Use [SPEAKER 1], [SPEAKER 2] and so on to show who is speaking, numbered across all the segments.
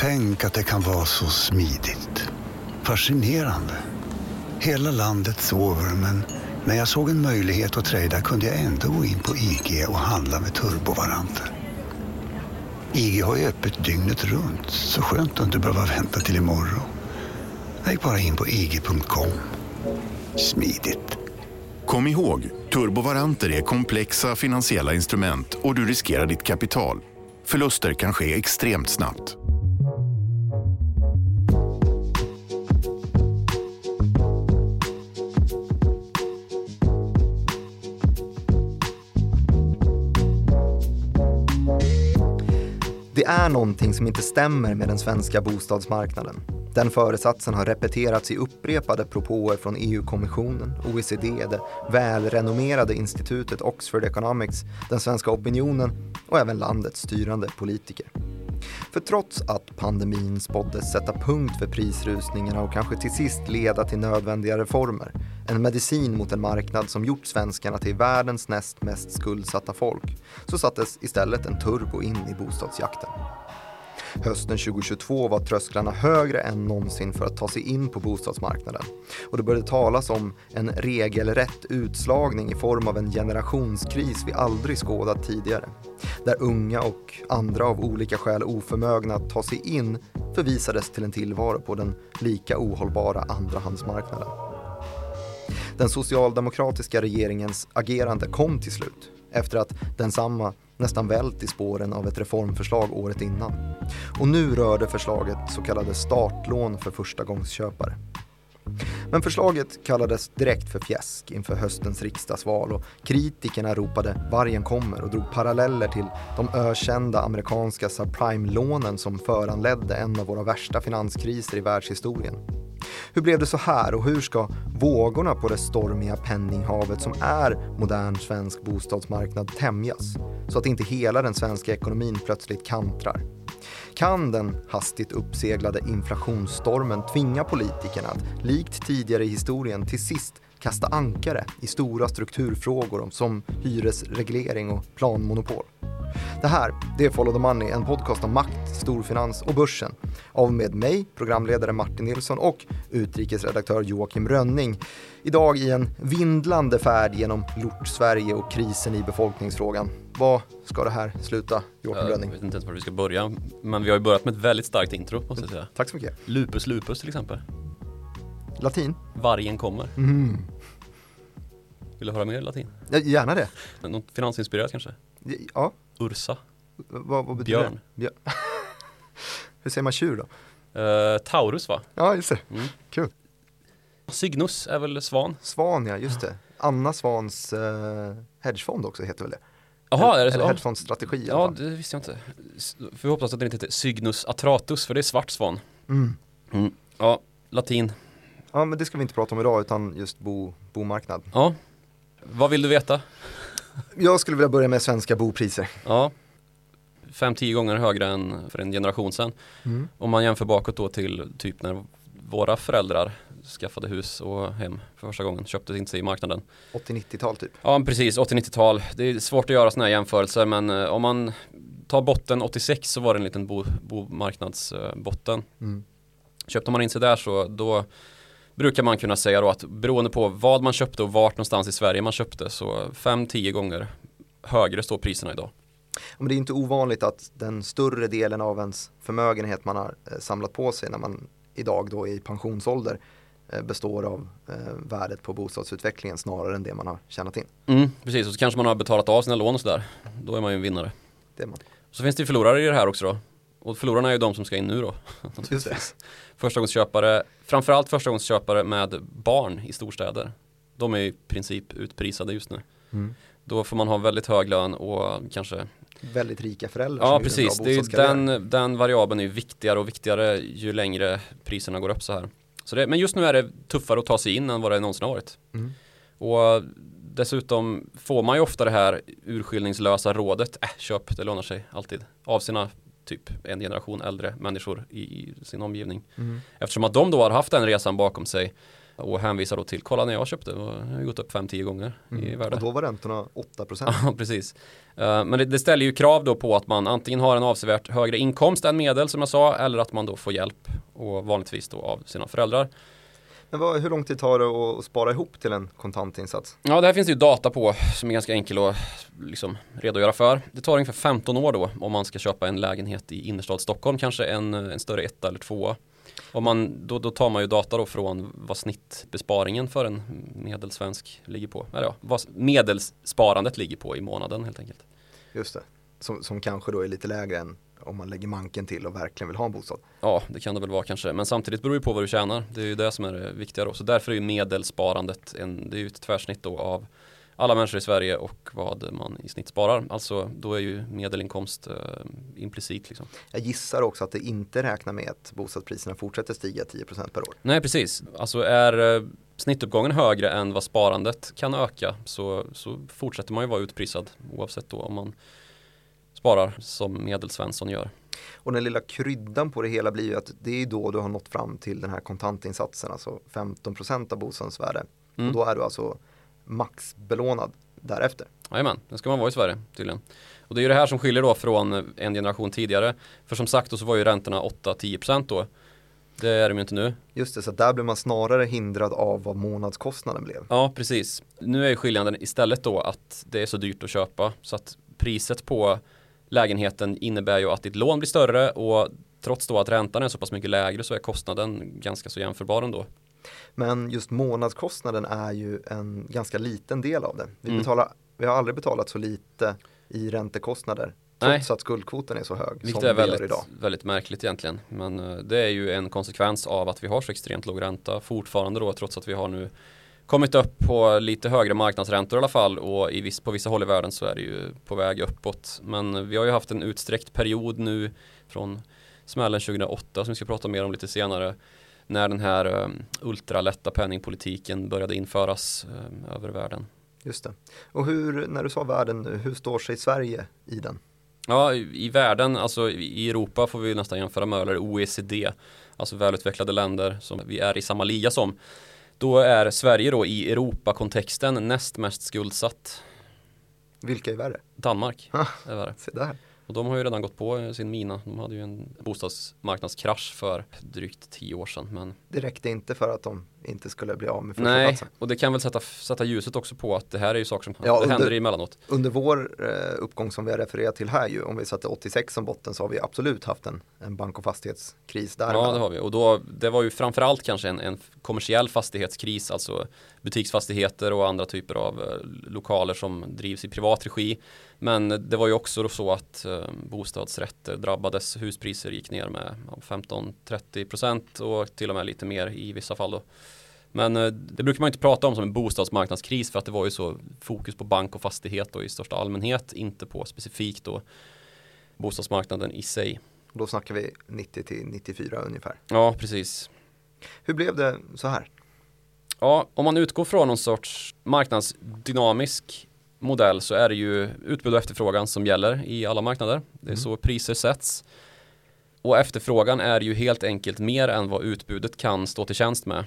[SPEAKER 1] Tänk att det kan vara så smidigt. Fascinerande. Hela landet sover men när jag såg en möjlighet att trada kunde jag ändå gå in på IG och handla med turbovaranter. IG har ju öppet dygnet runt så skönt att inte behöva vänta till imorgon. Jag gick bara in på ig.com. Smidigt.
[SPEAKER 2] Kom ihåg, turbovaranter är komplexa finansiella instrument och du riskerar ditt kapital. Förluster kan ske extremt snabbt.
[SPEAKER 3] Är någonting som inte stämmer med den svenska bostadsmarknaden. Den föresatsen har repeterats i upprepade propåer från EU-kommissionen, OECD, det välrenommerade institutet Oxford Economics, den svenska opinionen och även landets styrande politiker. För trots att pandemin spåddes sätta punkt för prisrusningarna och kanske till sist leda till nödvändiga reformer, en medicin mot en marknad som gjort svenskarna till världens näst mest skuldsatta folk, så sattes istället en turbo in i bostadsjakten. Hösten 2022 var trösklarna högre än någonsin för att ta sig in på bostadsmarknaden. Och det började talas om en regelrätt utslagning i form av en generationskris vi aldrig skådat tidigare. Där unga och andra av olika skäl oförmögna att ta sig in förvisades till en tillvaro på den lika ohållbara andrahandsmarknaden. Den socialdemokratiska regeringens agerande kom till slut efter att densamma nästan vält i spåren av ett reformförslag året innan. Och nu rörde förslaget så kallade startlån för förstagångsköpare. Men förslaget kallades direkt för fjäsk inför höstens riksdagsval och kritikerna ropade “vargen kommer” och drog paralleller till de ökända amerikanska subprime-lånen som föranledde en av våra värsta finanskriser i världshistorien. Hur blev det så här och hur ska vågorna på det stormiga penninghavet som är modern svensk bostadsmarknad tämjas? Så att inte hela den svenska ekonomin plötsligt kantrar. Kan den hastigt uppseglade inflationsstormen tvinga politikerna att, likt tidigare i historien, till sist kasta ankare i stora strukturfrågor som hyresreglering och planmonopol? Det här, det är Follow the Money, en podcast om makt, storfinans och börsen. Av med mig, programledare Martin Nilsson och utrikesredaktör Joakim Rönning. Idag i en vindlande färd genom Lort-Sverige och krisen i befolkningsfrågan. Vad ska det här sluta, Joakim Rönning?
[SPEAKER 4] Jag vet inte ens var vi ska börja, men vi har ju börjat med ett väldigt starkt intro måste jag säga.
[SPEAKER 3] Tack så mycket.
[SPEAKER 4] Lupus lupus till exempel.
[SPEAKER 3] Latin?
[SPEAKER 4] Vargen kommer.
[SPEAKER 3] Mm.
[SPEAKER 4] Vill du höra mer latin?
[SPEAKER 3] Ja, gärna det.
[SPEAKER 4] Något finansinspirerat kanske?
[SPEAKER 3] Ja.
[SPEAKER 4] Ursa.
[SPEAKER 3] Vad, vad betyder
[SPEAKER 4] Björn.
[SPEAKER 3] det? Björn. Hur säger man tjur då?
[SPEAKER 4] Uh, Taurus va?
[SPEAKER 3] Ja, just det.
[SPEAKER 4] Mm.
[SPEAKER 3] Kul.
[SPEAKER 4] Cygnus är väl svan?
[SPEAKER 3] Svan, ja, just det. Anna Svans uh, hedgefond också heter väl det?
[SPEAKER 4] Jaha, är det så?
[SPEAKER 3] Eller hedgefondstrategi
[SPEAKER 4] Ja, det visste jag inte. Får vi hoppas att den inte heter Cygnus atratus, för det är svart svan.
[SPEAKER 3] Mm.
[SPEAKER 4] Mm. Ja, latin.
[SPEAKER 3] Ja, men det ska vi inte prata om idag utan just bo, bomarknad.
[SPEAKER 4] Ja. Vad vill du veta?
[SPEAKER 3] Jag skulle vilja börja med svenska bopriser.
[SPEAKER 4] Ja. 5-10 gånger högre än för en generation sedan.
[SPEAKER 3] Mm.
[SPEAKER 4] Om man jämför bakåt då till typ när våra föräldrar skaffade hus och hem för första gången, köpte in sig i marknaden.
[SPEAKER 3] 80-90-tal typ.
[SPEAKER 4] Ja precis, 80-90-tal. Det är svårt att göra sådana här jämförelser men eh, om man tar botten 86 så var det en liten bo, bomarknadsbotten.
[SPEAKER 3] Mm.
[SPEAKER 4] Köpte man in sig där så då brukar man kunna säga då att beroende på vad man köpte och vart någonstans i Sverige man köpte så 5-10 gånger högre står priserna idag.
[SPEAKER 3] Men det är inte ovanligt att den större delen av ens förmögenhet man har eh, samlat på sig när man idag då är i pensionsålder eh, består av eh, värdet på bostadsutvecklingen snarare än det man har tjänat in.
[SPEAKER 4] Mm, precis, och så kanske man har betalat av sina lån och sådär. Då är man ju en vinnare.
[SPEAKER 3] Det är man.
[SPEAKER 4] Så finns det ju förlorare i det här också då. Och förlorarna är ju de som ska in nu då. Förstagångsköpare, framförallt förstagångsköpare med barn i storstäder. De är i princip utprisade just nu.
[SPEAKER 3] Mm.
[SPEAKER 4] Då får man ha väldigt hög lön och kanske
[SPEAKER 3] Väldigt rika föräldrar
[SPEAKER 4] Ja precis, det är den, den variabeln är ju viktigare och viktigare ju längre priserna går upp så här. Så det, men just nu är det tuffare att ta sig in än vad det någonsin har varit.
[SPEAKER 3] Mm.
[SPEAKER 4] Och dessutom får man ju ofta det här urskillningslösa rådet, äh, köp, det lönar sig alltid. Av sina typ en generation äldre människor i, i sin omgivning.
[SPEAKER 3] Mm.
[SPEAKER 4] Eftersom att de då har haft den resan bakom sig och hänvisar då till, kolla när jag köpte, det har gått upp 5-10 gånger mm. i värde.
[SPEAKER 3] Och då var räntorna 8%.
[SPEAKER 4] Ja, precis. Eh, men det, det, ställer ju krav då på att man antingen har en avsevärt högre inkomst än medel som jag sa, eller att man då får hjälp och vanligtvis då av sina föräldrar.
[SPEAKER 3] Men vad, hur lång tid tar det att spara ihop till en kontantinsats?
[SPEAKER 4] Ja, det här finns det ju data på som är ganska enkel att liksom redogöra för. Det tar ungefär 15 år då om man ska köpa en lägenhet i innerstad Stockholm, kanske en, en större etta eller tvåa. Och man, då, då, tar man ju data då från vad snittbesparingen för en medelsvensk ligger på. Eller ja, vad medelssparandet ligger på i månaden helt enkelt.
[SPEAKER 3] Just det, som, som kanske då är lite lägre än om man lägger manken till och verkligen vill ha en bostad.
[SPEAKER 4] Ja, det kan det väl vara kanske. Men samtidigt beror det på vad du tjänar. Det är ju det som är det viktiga då. Så därför är ju medelsparandet en, det är ju ett tvärsnitt då av alla människor i Sverige och vad man i snitt sparar. Alltså då är ju medelinkomst eh, implicit. Liksom.
[SPEAKER 3] Jag gissar också att det inte räknar med att bostadspriserna fortsätter stiga 10% per år.
[SPEAKER 4] Nej, precis. Alltså är eh, snittuppgången högre än vad sparandet kan öka så, så fortsätter man ju vara utprisad oavsett då om man sparar som medelsvensson gör.
[SPEAKER 3] Och den lilla kryddan på det hela blir ju att det är då du har nått fram till den här kontantinsatsen, alltså 15% av bostadens värde. Mm. Och då är du alltså maxbelånad därefter.
[SPEAKER 4] Jajamän, det ska man vara i Sverige tydligen. Och det är ju det här som skiljer då från en generation tidigare. För som sagt då så var ju räntorna 8-10% då. Det är de ju inte nu.
[SPEAKER 3] Just det, så där blir man snarare hindrad av vad månadskostnaden blev.
[SPEAKER 4] Ja, precis. Nu är ju skillnaden istället då att det är så dyrt att köpa så att priset på lägenheten innebär ju att ditt lån blir större och trots då att räntan är så pass mycket lägre så är kostnaden ganska så jämförbar ändå.
[SPEAKER 3] Men just månadskostnaden är ju en ganska liten del av det. Vi, mm. betalar, vi har aldrig betalat så lite i räntekostnader trots Nej. att skuldkvoten är så hög
[SPEAKER 4] Vilket som är väldigt, idag. väldigt märkligt egentligen. Men uh, det är ju en konsekvens av att vi har så extremt låg ränta fortfarande då trots att vi har nu kommit upp på lite högre marknadsräntor i alla fall och i viss, på vissa håll i världen så är det ju på väg uppåt. Men vi har ju haft en utsträckt period nu från smällen 2008 som vi ska prata mer om lite senare när den här um, ultralätta penningpolitiken började införas um, över världen.
[SPEAKER 3] Just det. Och hur, när du sa världen, hur står sig Sverige i den?
[SPEAKER 4] Ja, i, i världen, alltså i Europa får vi nästan jämföra med, eller OECD, alltså välutvecklade länder som vi är i samma liga som. Då är Sverige då i Europakontexten näst mest skuldsatt.
[SPEAKER 3] Vilka är värre?
[SPEAKER 4] Danmark är värre.
[SPEAKER 3] Se där.
[SPEAKER 4] Och de har ju redan gått på sin mina. De hade ju en bostadsmarknadskrasch för drygt tio år sedan. Men...
[SPEAKER 3] Det räckte inte för att de inte skulle bli av med
[SPEAKER 4] Nej, och det kan väl sätta, sätta ljuset också på att det här är ju saker som ja, under, händer emellanåt.
[SPEAKER 3] Under vår eh, uppgång som vi har refererat till här ju, om vi satte 86 som botten så har vi absolut haft en, en bank och fastighetskris där.
[SPEAKER 4] Ja, det har vi. Och då, det var ju framförallt kanske en, en kommersiell fastighetskris, alltså butiksfastigheter och andra typer av eh, lokaler som drivs i privat regi. Men det var ju också så att eh, bostadsrätter drabbades, huspriser gick ner med 15-30% och till och med lite mer i vissa fall då. Men eh, det brukar man inte prata om som en bostadsmarknadskris för att det var ju så fokus på bank och fastighet och i största allmänhet, inte på specifikt då bostadsmarknaden i sig.
[SPEAKER 3] Då snackar vi 90 till 94 ungefär.
[SPEAKER 4] Ja, precis.
[SPEAKER 3] Hur blev det så här?
[SPEAKER 4] Ja, om man utgår från någon sorts marknadsdynamisk modell så är det ju utbud och efterfrågan som gäller i alla marknader. Det är mm. så priser sätts. Och efterfrågan är ju helt enkelt mer än vad utbudet kan stå till tjänst med.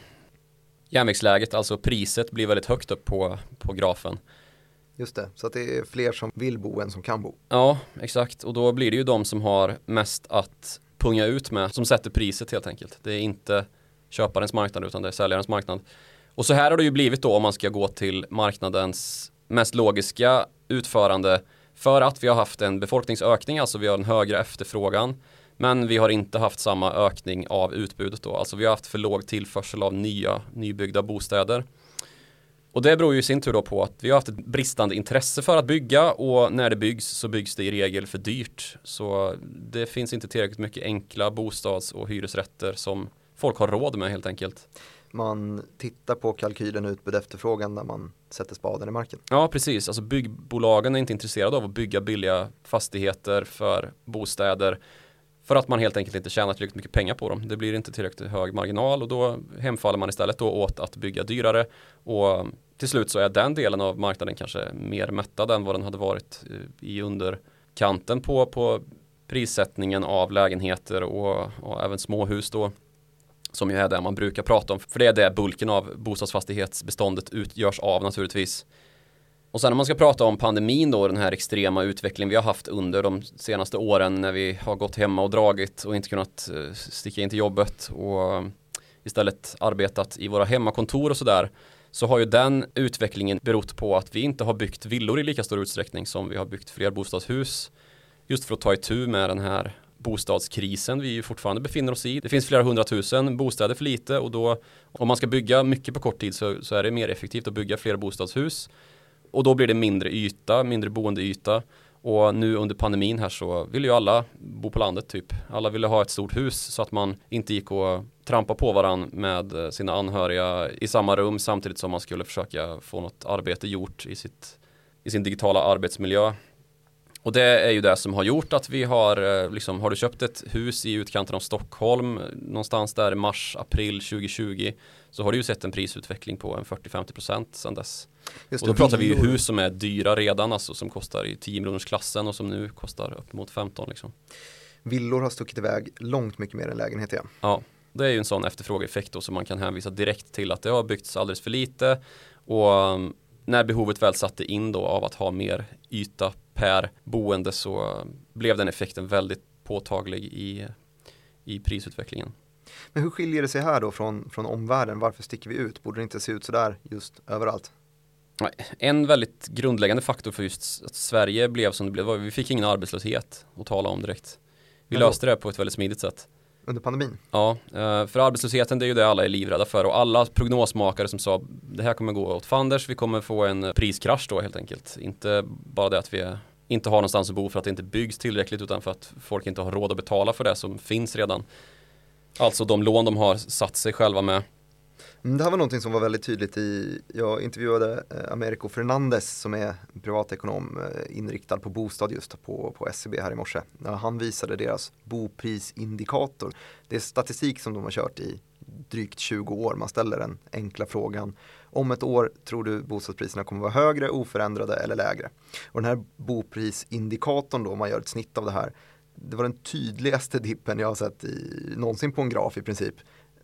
[SPEAKER 4] Järnvägsläget, alltså priset, blir väldigt högt upp på, på grafen.
[SPEAKER 3] Just det, så att det är fler som vill bo än som kan bo.
[SPEAKER 4] Ja, exakt. Och då blir det ju de som har mest att punga ut med som sätter priset helt enkelt. Det är inte köparens marknad utan det är säljarens marknad. Och så här har det ju blivit då om man ska gå till marknadens mest logiska utförande för att vi har haft en befolkningsökning, alltså vi har en högre efterfrågan. Men vi har inte haft samma ökning av utbudet då, alltså vi har haft för låg tillförsel av nya nybyggda bostäder. Och det beror ju i sin tur då på att vi har haft ett bristande intresse för att bygga och när det byggs så byggs det i regel för dyrt. Så det finns inte tillräckligt mycket enkla bostads och hyresrätter som folk har råd med helt enkelt
[SPEAKER 3] man tittar på kalkylen utbud efterfrågan när man sätter spaden i marken.
[SPEAKER 4] Ja, precis. Alltså byggbolagen är inte intresserade av att bygga billiga fastigheter för bostäder för att man helt enkelt inte tjänar tillräckligt mycket pengar på dem. Det blir inte tillräckligt hög marginal och då hemfaller man istället då åt att bygga dyrare och till slut så är den delen av marknaden kanske mer mättad än vad den hade varit eh, i underkanten på, på prissättningen av lägenheter och, och även småhus då. som ju är det man brukar prata om. För det är det bulken av bostadsfastighetsbeståndet utgörs av naturligtvis. Och sen om man ska prata om pandemin då, den här extrema utvecklingen vi har haft under de senaste åren när vi har gått hemma och dragit och inte kunnat eh, sticka in till jobbet och eh, istället arbetat i våra hemmakontor och sådär så har ju den utvecklingen berott på att vi inte har byggt villor i lika stor utsträckning som vi har byggt fler bostadshus just för att ta itu med den här bostadskrisen vi fortfarande befinner oss i. Det finns flera hundratusen bostäder för lite och då om man ska bygga mycket på kort tid så, så är det mer effektivt att bygga fler bostadshus och då blir det mindre yta, mindre boendeyta och nu under pandemin här så vill ju alla bo på landet typ. Alla ville ha ett stort hus så att man inte gick och trampa på varandra med eh, sina anhöriga i samma rum samtidigt som man skulle försöka få något arbete gjort i, sitt, i sin digitala arbetsmiljö. Och det är ju det som har gjort att vi har, eh, liksom, har du köpt ett hus i utkanten av Stockholm någonstans där i mars, april 2020 så har du ju sett en prisutveckling på en 40-50% sedan dess. Just och då pratar vi ju hus som är dyra redan, alltså som kostar i 10 miljoners klassen och som nu kostar upp mot 15 liksom.
[SPEAKER 3] Villor har stuckit iväg långt mycket mer än lägenheter. Ja.
[SPEAKER 4] ja, det är ju en sån efterfrågeeffekt då som man kan hänvisa direkt till att det har byggts alldeles för lite och um, när behovet väl satte in då av att ha mer yta per boende så blev den effekten väldigt påtaglig i, i prisutvecklingen.
[SPEAKER 3] Men hur skiljer det sig här då från, från omvärlden? Varför sticker vi ut? Borde det inte se ut sådär just överallt?
[SPEAKER 4] En väldigt grundläggande faktor för just att Sverige blev som det blev var vi fick ingen arbetslöshet att tala om direkt. Vi löste det på ett väldigt smidigt sätt.
[SPEAKER 3] Under pandemin?
[SPEAKER 4] Ja, eh, för arbetslösheten det är ju det alla är livrädda för och alla prognosmakare som sa det här kommer gå åt fanders, vi kommer få en priskrasch då helt enkelt. Inte bara det att vi inte har någonstans att bo för att det inte byggs tillräckligt utan för att folk inte har råd att betala för det som finns redan. Alltså de lån de har satt sig själva med.
[SPEAKER 3] Mm, det här var någonting som var väldigt tydligt i, jag intervjuade eh, Americo Fernandez som är privatekonom eh, inriktad på bostad just på, på SCB här i morse. Han visade deras boprisindikator. Det är statistik som de har kört i drygt 20 år. Man ställer den enkla frågan om ett år tror du bostadspriserna kommer vara högre, oförändrade eller lägre? Och den här boprisindikatorn då, om man gör ett snitt av det här, det var den tydligaste dippen jag har sett i, någonsin på en graf i princip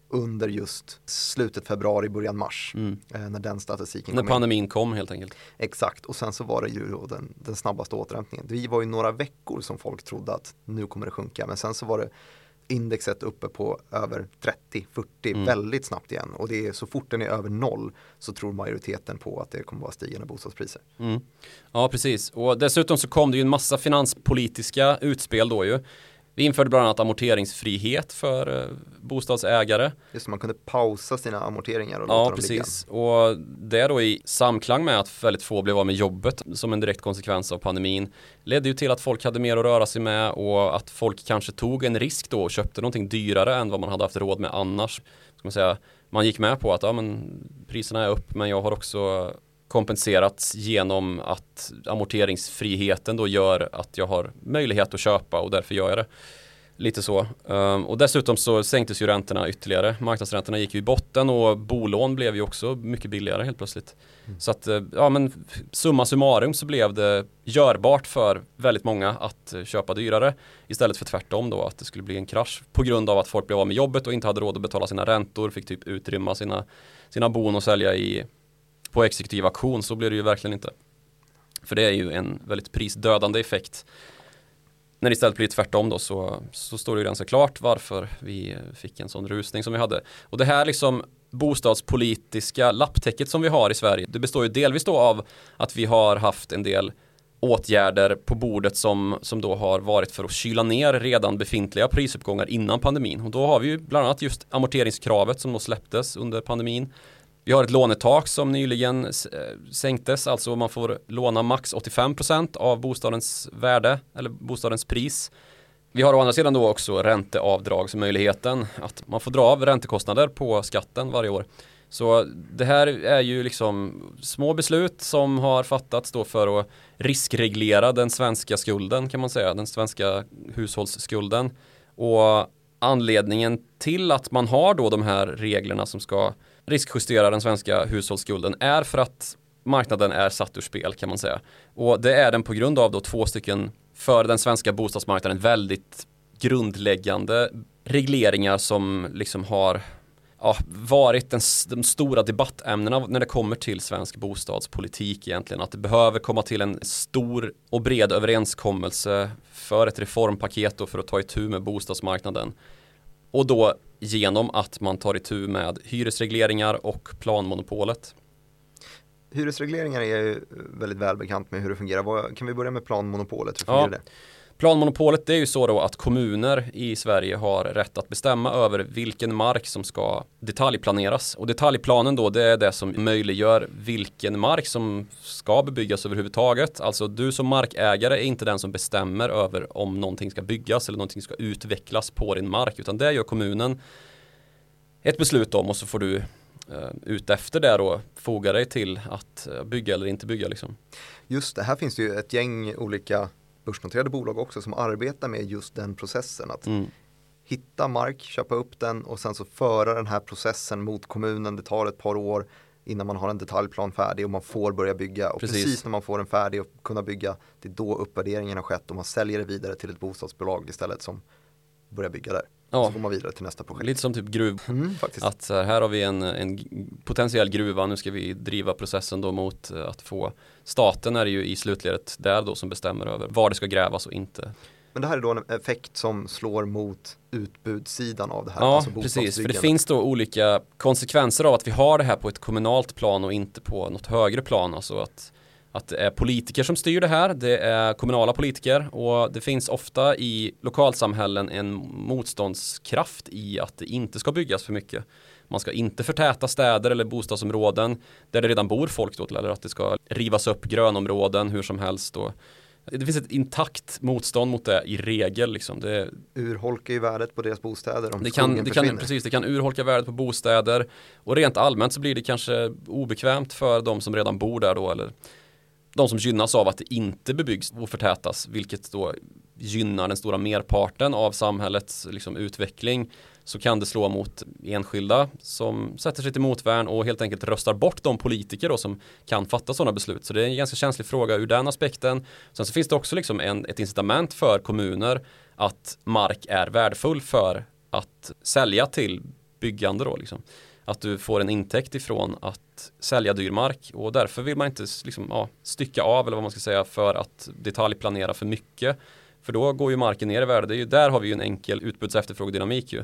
[SPEAKER 3] under just slutet februari, början mars. Mm. Eh, när den statistiken
[SPEAKER 4] när
[SPEAKER 3] kom
[SPEAKER 4] När pandemin in. kom helt enkelt.
[SPEAKER 3] Exakt, och sen så var det ju den, den snabbaste återhämtningen. Det var ju några veckor som folk trodde att nu kommer det sjunka, men sen så var det indexet uppe på över 30-40 mm. väldigt snabbt igen. Och det är så fort den är över noll så tror majoriteten på att det kommer vara stigande bostadspriser.
[SPEAKER 4] Mm. Ja, precis. Och dessutom så kom det ju en massa finanspolitiska utspel då ju. Vi införde bland annat amorteringsfrihet för eh, bostadsägare.
[SPEAKER 3] Just man kunde pausa sina amorteringar och
[SPEAKER 4] låta ja, dem precis. ligga. Och det då i samklang med att väldigt få blev av med jobbet som en direkt konsekvens av pandemin ledde ju till att folk hade mer att röra sig med och att folk kanske tog en risk då och köpte någonting dyrare än vad man hade haft råd med annars. Ska man, säga. man gick med på att ja, men priserna är upp men jag har också kompenserats genom att amorteringsfriheten då gör att jag har möjlighet att köpa och därför gör jag det. Lite så. Um, och dessutom så sänktes ju räntorna ytterligare. Marknadsräntorna gick ju i botten och bolån blev ju också mycket billigare helt plötsligt. Mm. Så att, eh, ja men summa summarum så blev det görbart för väldigt många att köpa dyrare istället för tvärtom då att det skulle bli en krasch på grund av att folk blev av med jobbet och inte hade råd att betala sina räntor, fick typ utrymma sina, sina bon och sälja i på exekutiv auktion så blir det ju verkligen inte. För det är ju en väldigt prisdödande effekt. När det istället blir tvärtom då så, så står det ju ganska klart varför vi fick en sån rusning som vi hade. Och det här liksom bostadspolitiska lapptäcket som vi har i Sverige, det består ju delvis då av att vi har haft en del åtgärder på bordet som, som då har varit för att kyla ner redan befintliga prisuppgångar innan pandemin. Och då har vi ju bland annat just amorteringskravet som då släpptes under pandemin. Vi har ett lånetak som nyligen eh, sänktes, alltså man får låna max 85% av bostadens värde eller bostadens pris. Vi har å andra sidan då också ränteavdragsmöjligheten, att man får dra av räntekostnader på skatten varje år. Så det här är ju liksom små beslut som har fattats då för att riskreglera den svenska skulden kan man säga, den svenska hushållsskulden. Och anledningen till att man har då de här reglerna som ska riskjustera den svenska hushållsskulden är för att marknaden är satt ur spel kan man säga. Och det är den på grund av då två stycken för den svenska bostadsmarknaden väldigt grundläggande regleringar som liksom har ja, varit den, de stora debattämnena när det kommer till svensk bostadspolitik egentligen. Att det behöver komma till en stor och bred överenskommelse för ett reformpaket och för att ta itu med bostadsmarknaden. Och då genom att man tar itu med hyresregleringar och planmonopolet.
[SPEAKER 3] Hyresregleringar är ju väldigt välbekant med hur det fungerar. Kan vi börja med planmonopolet? Hur fungerar ja. det?
[SPEAKER 4] Planmonopolet det är ju så då att kommuner i Sverige har rätt att bestämma över vilken mark som ska detaljplaneras. Och detaljplanen då det är det som möjliggör vilken mark som ska bebyggas överhuvudtaget. Alltså du som markägare är inte den som bestämmer över om någonting ska byggas eller någonting ska utvecklas på din mark utan det gör kommunen ett beslut om och så får du utefter ut efter det då foga dig till att eh, bygga eller inte bygga liksom.
[SPEAKER 3] Just det, här finns det ju ett gäng olika börsnoterade bolag också som arbetar med just den processen. Att mm. hitta mark, köpa upp den och sen så föra den här processen mot kommunen. Det tar ett par år innan man har en detaljplan färdig och man får börja bygga. Och precis, precis när man får den färdig och kunna bygga, det är då uppvärderingen har skett och man säljer det vidare till ett bostadsbolag istället som börjar bygga där. Ja. Så går man vidare till nästa projekt.
[SPEAKER 4] Lite som typ gruv. Mm, att här har vi en, en potentiell gruva, nu ska vi driva processen då mot eh, att få Staten är ju i slutledet där då som bestämmer över var det ska grävas och inte.
[SPEAKER 3] Men det här är då en effekt som slår mot utbudssidan av det här.
[SPEAKER 4] Ja, alltså precis. För det finns då olika konsekvenser av att vi har det här på ett kommunalt plan och inte på något högre plan. Alltså att att det är politiker som styr det här. Det är kommunala politiker och det finns ofta i lokalsamhällen en motståndskraft i att det inte ska byggas för mycket. Man ska inte förtäta städer eller bostadsområden där det redan bor folk då, eller att det ska rivas upp grönområden hur som helst. Då. Det finns ett intakt motstånd mot det i regel. Liksom. Det
[SPEAKER 3] urholkar ju värdet på deras bostäder om
[SPEAKER 4] det kan, det kan, Precis, det kan urholka värdet på bostäder och rent allmänt så blir det kanske obekvämt för de som redan bor där då eller de som gynnas av att det inte bebyggs och förtätas, vilket då gynnar den stora merparten av samhällets liksom, utveckling så kan det slå mot enskilda som sätter sig till motvärn och helt enkelt röstar bort de politiker då som kan fatta sådana beslut. Så det är en ganska känslig fråga ur den aspekten. Sen så finns det också liksom en, ett incitament för kommuner att mark är värdefull för att sälja till byggande då liksom att du får en intäkt ifrån att sälja dyr mark och därför vill man inte liksom, ja, stycka av eller vad man ska säga för att detaljplanera för mycket. För då går ju marken ner i värde. Det är ju, där har vi ju en enkel utbuds efterfrågedynamik ju.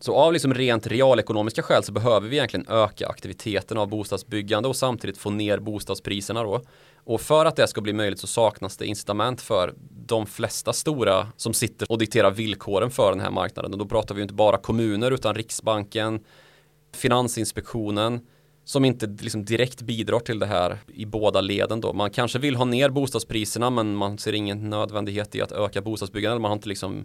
[SPEAKER 4] Så av liksom rent realekonomiska skäl så behöver vi egentligen öka aktiviteten av bostadsbyggande och samtidigt få ner bostadspriserna då. Och för att det ska bli möjligt så saknas det incitament för de flesta stora som sitter och dikterar villkoren för den här marknaden. Och då pratar vi inte bara kommuner utan Riksbanken, Finansinspektionen som inte liksom direkt bidrar till det här i båda leden då. Man kanske vill ha ner bostadspriserna men man ser ingen nödvändighet i att öka bostadsbyggandet. Man har inte liksom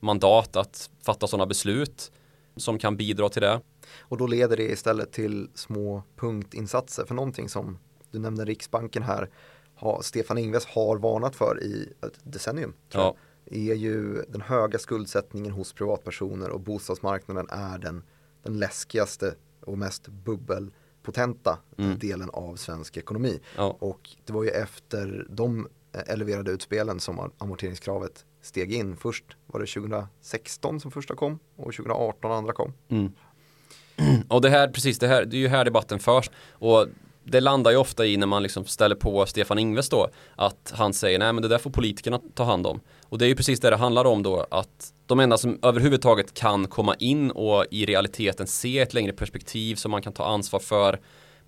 [SPEAKER 4] mandat att fatta sådana beslut som kan bidra till det.
[SPEAKER 3] Och då leder det istället till små punktinsatser för någonting som du nämnde Riksbanken här har, Stefan Ingves har varnat för i ett decennium. Ja. är ju den höga skuldsättningen hos privatpersoner och bostadsmarknaden är den den läskigaste och mest bubbelpotenta mm. delen av svensk ekonomi. Ja. Och det var ju efter de eleverade utspelen som amorteringskravet steg in. Först var det 2016 som första kom och 2018 andra kom. Mm.
[SPEAKER 4] Och det här, precis det här, det är ju här debatten förs. Och det landar ju ofta i när man liksom ställer på Stefan Ingves då att han säger nej men det där får politikerna ta hand om. Och det är ju precis det det handlar om då att de enda som överhuvudtaget kan komma in och i realiteten se ett längre perspektiv som man kan ta ansvar för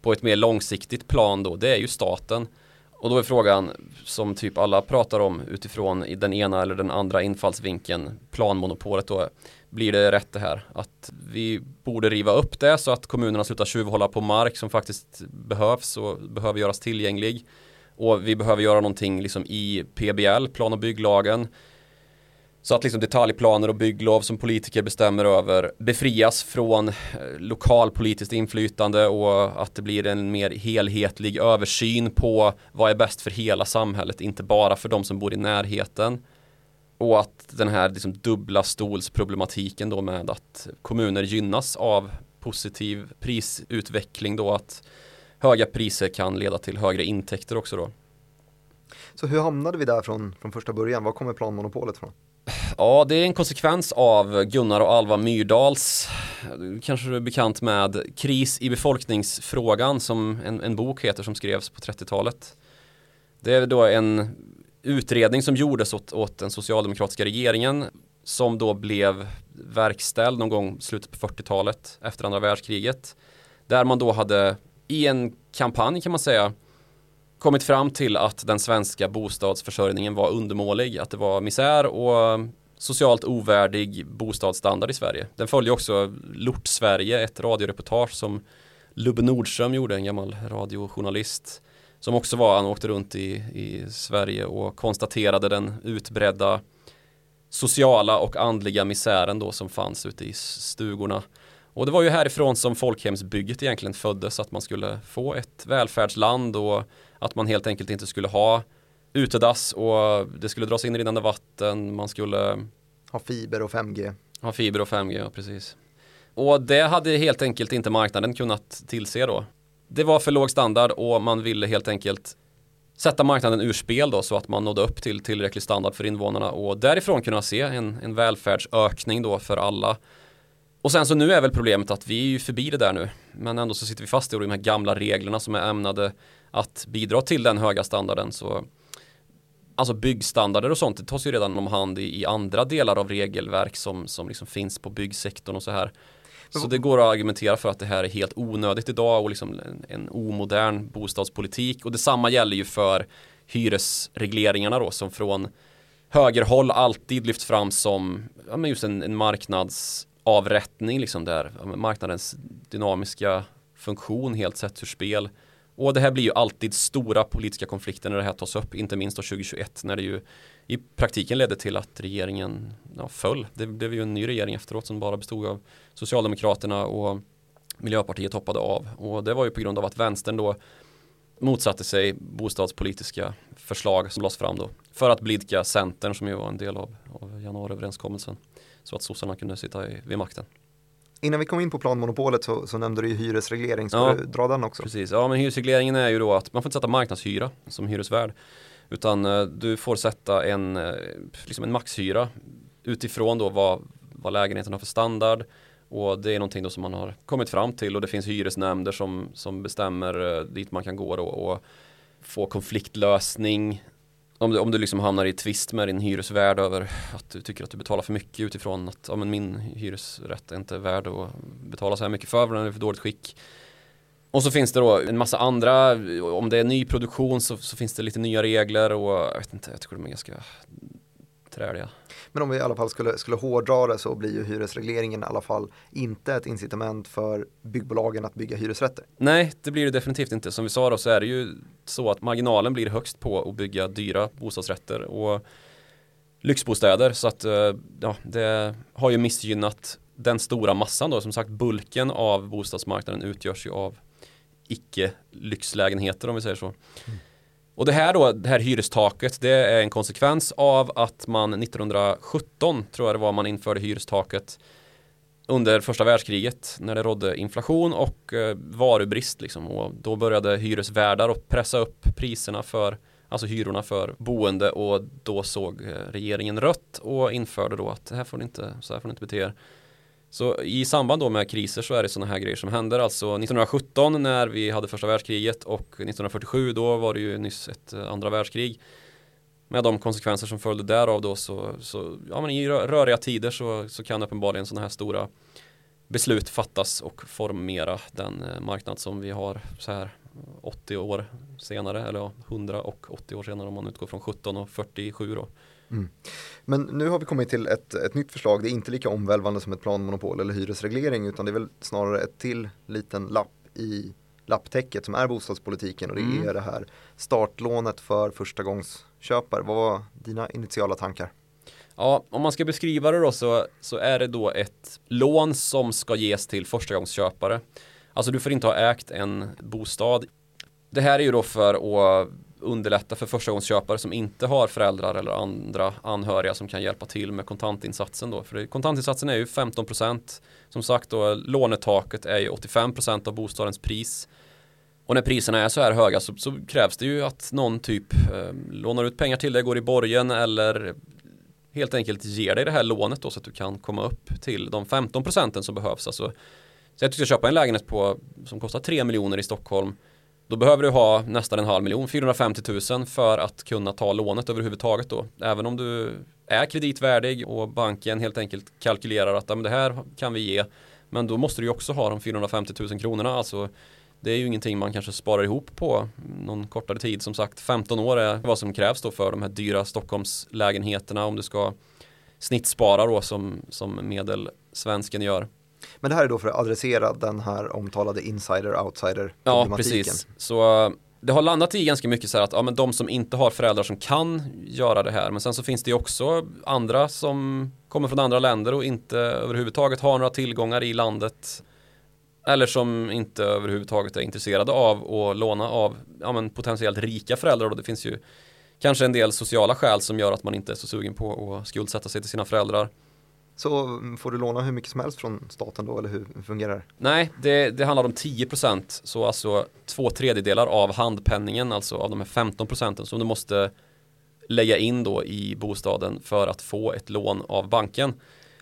[SPEAKER 4] på ett mer långsiktigt plan då det är ju staten. Och då är frågan som typ alla pratar om utifrån i den ena eller den andra infallsvinkeln planmonopolet då blir det rätt det här. Att vi borde riva upp det så att kommunerna slutar tjuvhålla på mark som faktiskt behövs och behöver göras tillgänglig. Och vi behöver göra någonting liksom i PBL, plan och bygglagen. Så att liksom detaljplaner och bygglov som politiker bestämmer över befrias från eh, lokalpolitiskt inflytande och att det blir en mer helhetlig översyn på vad är bäst för hela samhället, inte bara för de som bor i närheten. Och att den här liksom dubbla stolsproblematiken då med att kommuner gynnas av positiv prisutveckling då att höga priser kan leda till högre intäkter också då.
[SPEAKER 3] Så hur hamnade vi där från, från första början? Var kommer planmonopolet från?
[SPEAKER 4] Ja, det är en konsekvens av Gunnar och Alva Myrdals kanske du är bekant med Kris i befolkningsfrågan som en, en bok heter som skrevs på 30-talet. Det är då en utredning som gjordes åt, åt den socialdemokratiska regeringen som då blev verkställd någon gång slutet på 40-talet efter andra världskriget. Där man då hade i en kampanj kan man säga kommit fram till att den svenska bostadsförsörjningen var undermålig, att det var misär och socialt ovärdig bostadsstandard i Sverige. Den följer också Lort Sverige, ett radioreportage som Lubbe Nordström gjorde, en gammal radiojournalist som också var, han åkte runt i, i Sverige och konstaterade den utbredda sociala och andliga misären då som fanns ute i stugorna. Och det var ju härifrån som folkhemsbygget egentligen föddes, att man skulle få ett välfärdsland och att man helt enkelt inte skulle ha utedass och det skulle dras in rinnande vatten, man skulle
[SPEAKER 3] ha fiber och 5G.
[SPEAKER 4] Ha fiber och 5G, ja precis. Och det hade helt enkelt inte marknaden kunnat tillse då. Det var för låg standard och man ville helt enkelt sätta marknaden ur spel då så att man nådde upp till tillräcklig standard för invånarna och därifrån kunna se en, en välfärdsökning då för alla. Och sen så nu är väl problemet att vi är ju förbi det där nu. Men ändå så sitter vi fast i de här gamla reglerna som är ämnade att bidra till den höga standarden. Så Alltså byggstandarder och sånt det tas ju redan om hand i, i andra delar av regelverk som, som liksom finns på byggsektorn och så här. Så det går att argumentera för att det här är helt onödigt idag och liksom en, en omodern bostadspolitik. Och detsamma gäller ju för hyresregleringarna då som från högerhåll alltid lyfts fram som ja, men just en, en marknadsavrättning liksom där marknadens dynamiska funktion helt sätts ur spel. Och det här blir ju alltid stora politiska konflikter när det här tas upp, inte minst 2021 när det ju i praktiken ledde till att regeringen ja, föll. Det blev ju en ny regering efteråt som bara bestod av Socialdemokraterna och Miljöpartiet hoppade av. Och det var ju på grund av att vänstern då motsatte sig bostadspolitiska förslag som lades fram då. För att blidka Centern som ju var en del av, av januariöverenskommelsen. Så att sossarna kunde sitta i, vid makten.
[SPEAKER 3] Innan vi kom in på planmonopolet så, så nämnde du ju hyresreglering, ska ja, du dra den också?
[SPEAKER 4] Precis, ja men hyresregleringen är ju då att man får inte sätta marknadshyra som hyresvärd. Utan eh, du får sätta en, eh, liksom en maxhyra utifrån då vad, vad lägenheten har för standard. Och det är någonting då som man har kommit fram till och det finns hyresnämnder som, som bestämmer eh, dit man kan gå då och få konfliktlösning om du, om du liksom hamnar i tvist med din hyresvärd över att du tycker att du betalar för mycket utifrån att ja, men min hyresrätt är inte värd att betala så här mycket för, för den är för dåligt skick. Och så finns det då en massa andra, om det är nyproduktion så, så finns det lite nya regler och jag vet inte, jag tycker de är ganska träliga.
[SPEAKER 3] Men om vi i alla fall skulle, skulle hårdra det så blir ju hyresregleringen i alla fall inte ett incitament för byggbolagen att bygga hyresrätter.
[SPEAKER 4] Nej, det blir det definitivt inte. Som vi sa då så är det ju så att marginalen blir högst på att bygga dyra bostadsrätter och lyxbostäder. Så att eh, ja, det har ju missgynnat den stora massan då. Som sagt, bulken av bostadsmarknaden utgörs ju av icke lyxlägenheter om vi säger så. Mm. Och det här då, det här hyrestaket, det är en konsekvens av att man 1917, tror jag det var, man införde hyrestaket under första världskriget när det rådde inflation och eh, varubrist liksom. Och då började hyresvärdar att pressa upp priserna för alltså hyrorna för boende och då såg eh, regeringen rött och införde då att det här får ni inte, så här får ni inte bete er. Så i samband då med kriser så är det sådana här grejer som händer. Alltså 1917 när vi hade första världskriget och 1947 då var det ju nyss ett eh, andra världskrig. Med de konsekvenser som följde därav då så, så ja men i röriga tider så, så kan uppenbarligen sådana här stora beslut fattas och formera den eh, marknad som vi har så här 80 år senare eller ja, 100 och 80 år senare om man utgår från 17 och 47 då. Mm.
[SPEAKER 3] Men nu har vi kommit till ett, ett nytt förslag. Det är inte lika omvälvande som ett planmonopol eller hyresreglering utan det är väl snarare ett till liten lapp i lapptäcket som är bostadspolitiken och det mm. är det här startlånet för förstagångsköpare. Vad var dina initiala tankar?
[SPEAKER 4] Ja, om man ska beskriva det då så, så är det då ett lån som ska ges till förstagångsköpare. Alltså du får inte ha ägt en bostad. Det här är ju då för att underlätta för förstagångsköpare som inte har föräldrar eller andra anhöriga som kan hjälpa till med kontantinsatsen då. För kontantinsatsen är ju 15% som sagt då lånetaket är ju 85% av bostadens pris. Och när priserna är så här höga så, så krävs det ju att någon typ eh, lånar ut pengar till dig, går i borgen eller helt enkelt ger dig det här lånet då så att du kan komma upp till de 15 procenten som behövs. Alltså, så jag tycker ska köpa en lägenhet på, som kostar 3 miljoner i Stockholm. Då behöver du ha nästan en halv miljon, 450 000 för att kunna ta lånet överhuvudtaget då. Även om du är kreditvärdig och banken helt enkelt kalkylerar att men det här kan vi ge. Men då måste du ju också ha de 450 000 kronorna. Alltså, det är ju ingenting man kanske sparar ihop på någon kortare tid. Som sagt, 15 år är vad som krävs då för de här dyra Stockholmslägenheterna om du ska snittspara då som, som medelsvensken gör.
[SPEAKER 3] Men det här är då för att adressera den här omtalade insider-outsider
[SPEAKER 4] Ja, precis. Så det har landat i ganska mycket så här att ja, men de som inte har föräldrar som kan göra det här. Men sen så finns det ju också andra som kommer från andra länder och inte överhuvudtaget har några tillgångar i landet. Eller som inte överhuvudtaget är intresserade av att låna av ja, men potentiellt rika föräldrar. Och det finns ju kanske en del sociala skäl som gör att man inte är så sugen på att skuldsätta sig till sina föräldrar.
[SPEAKER 3] Så får du låna hur mycket som helst från staten då eller hur fungerar det?
[SPEAKER 4] Nej, det, det handlar om 10% så alltså två tredjedelar av handpenningen, alltså av de här 15 procenten som du måste lägga in då i bostaden för att få ett lån av banken.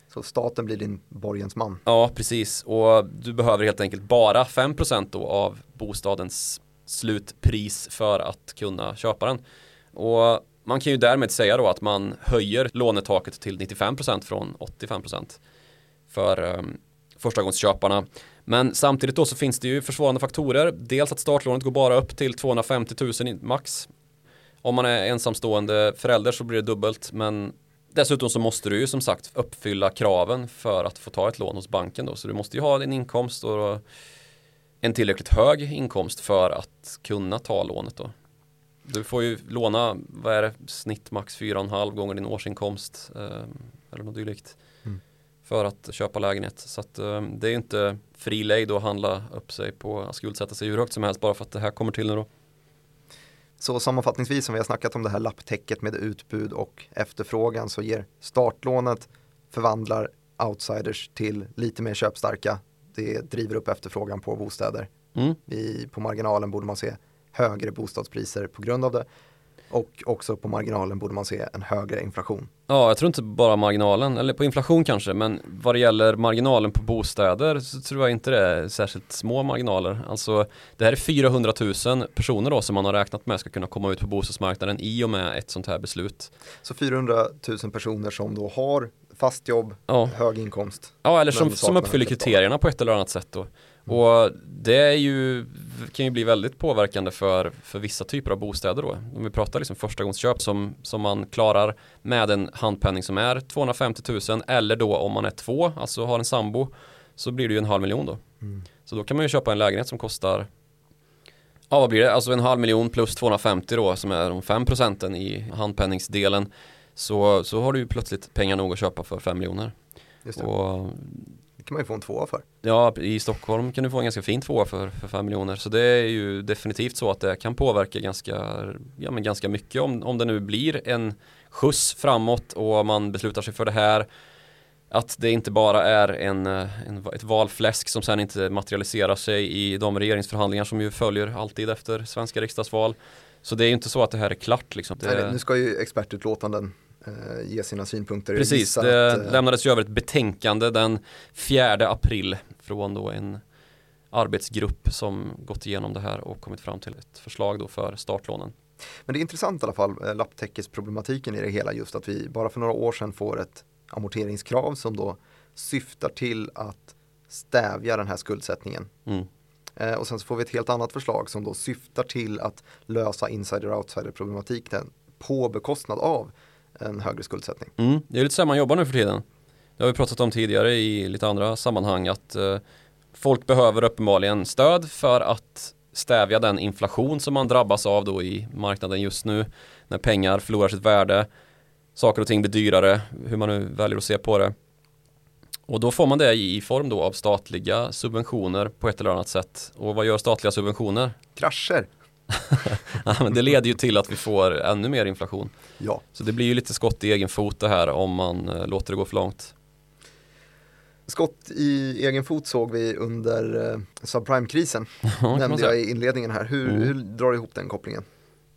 [SPEAKER 3] Så staten blir din borgensman?
[SPEAKER 4] Ja, precis. Och du behöver helt enkelt bara 5% då av bostadens slutpris för att kunna köpa den. Och man kan ju därmed säga då att man höjer lånetaket till 95% från 85% för um, förstagångsköparna. Men samtidigt då så finns det ju försvårande faktorer. Dels att startlånet går bara upp till 250 000 max. Om man är ensamstående förälder så blir det dubbelt. Men dessutom så måste du ju som sagt uppfylla kraven för att få ta ett lån hos banken då. Så du måste ju ha din inkomst och en tillräckligt hög inkomst för att kunna ta lånet då. Du får ju låna, vad är det, snitt max 4,5 gånger din årsinkomst eh, eller något dylikt. Mm. För att köpa lägenhet. Så att eh, det är ju inte fri lejd att handla upp sig på att skuldsätta sig hur högt som helst bara för att det här kommer till nu då.
[SPEAKER 3] Så sammanfattningsvis som vi har snackat om det här lapptäcket med utbud och efterfrågan så ger startlånet förvandlar outsiders till lite mer köpstarka. Det driver upp efterfrågan på bostäder. Mm. Vi, på marginalen borde man se högre bostadspriser på grund av det. Och också på marginalen borde man se en högre inflation.
[SPEAKER 4] Ja, jag tror inte bara marginalen, eller på inflation kanske, men vad det gäller marginalen på bostäder så tror jag inte det är särskilt små marginaler. Alltså det här är 400 000 personer då som man har räknat med ska kunna komma ut på bostadsmarknaden i och med ett sånt här beslut.
[SPEAKER 3] Så 400 000 personer som då har fast jobb, ja. hög inkomst.
[SPEAKER 4] Ja, eller som, som uppfyller kriterierna på ett eller annat sätt då. Och det är ju, kan ju bli väldigt påverkande för, för vissa typer av bostäder då. Om vi pratar liksom förstagångsköp som, som man klarar med en handpenning som är 250 000 eller då om man är två, alltså har en sambo, så blir det ju en halv miljon då. Mm. Så då kan man ju köpa en lägenhet som kostar Ja vad blir det? Alltså en halv miljon plus 250 då som är de 5 procenten i handpenningsdelen. Så, så har du ju plötsligt pengar nog att köpa för 5 miljoner.
[SPEAKER 3] Och kan man ju få en tvåa för.
[SPEAKER 4] Ja, i Stockholm kan du få en ganska fin tvåa för, för 5 miljoner. Så det är ju definitivt så att det kan påverka ganska, ja, men ganska mycket om, om det nu blir en skjuts framåt och man beslutar sig för det här. Att det inte bara är en, en, ett valfläsk som sen inte materialiserar sig i de regeringsförhandlingar som ju följer alltid efter svenska riksdagsval. Så det är ju inte så att det här är klart. Liksom. Det...
[SPEAKER 3] Nej, nu ska ju expertutlåtanden eh, ge sina synpunkter.
[SPEAKER 4] Precis, det att, eh, lämnades ju över ett betänkande den 4 april från då en arbetsgrupp som gått igenom det här och kommit fram till ett förslag då för startlånen.
[SPEAKER 3] Men det är intressant i alla fall, eh, lapptäckesproblematiken i det hela just att vi bara för några år sedan får ett amorteringskrav som då syftar till att stävja den här skuldsättningen. Mm. Eh, och sen så får vi ett helt annat förslag som då syftar till att lösa insider-outsider problematiken på bekostnad av en högre skuldsättning.
[SPEAKER 4] Mm, det är lite så man jobbar nu för tiden. Det har vi pratat om tidigare i lite andra sammanhang att eh, folk behöver uppenbarligen stöd för att stävja den inflation som man drabbas av då i marknaden just nu när pengar förlorar sitt värde saker och ting blir dyrare hur man nu väljer att se på det och då får man det i form då av statliga subventioner på ett eller annat sätt och vad gör statliga subventioner?
[SPEAKER 3] Krascher
[SPEAKER 4] ja, men det leder ju till att vi får ännu mer inflation.
[SPEAKER 3] Ja.
[SPEAKER 4] Så det blir ju lite skott i egen fot det här om man eh, låter det gå för långt.
[SPEAKER 3] Skott i egen fot såg vi under eh, subprime-krisen. Nämnde jag i inledningen här. Hur, mm. hur drar du ihop den kopplingen?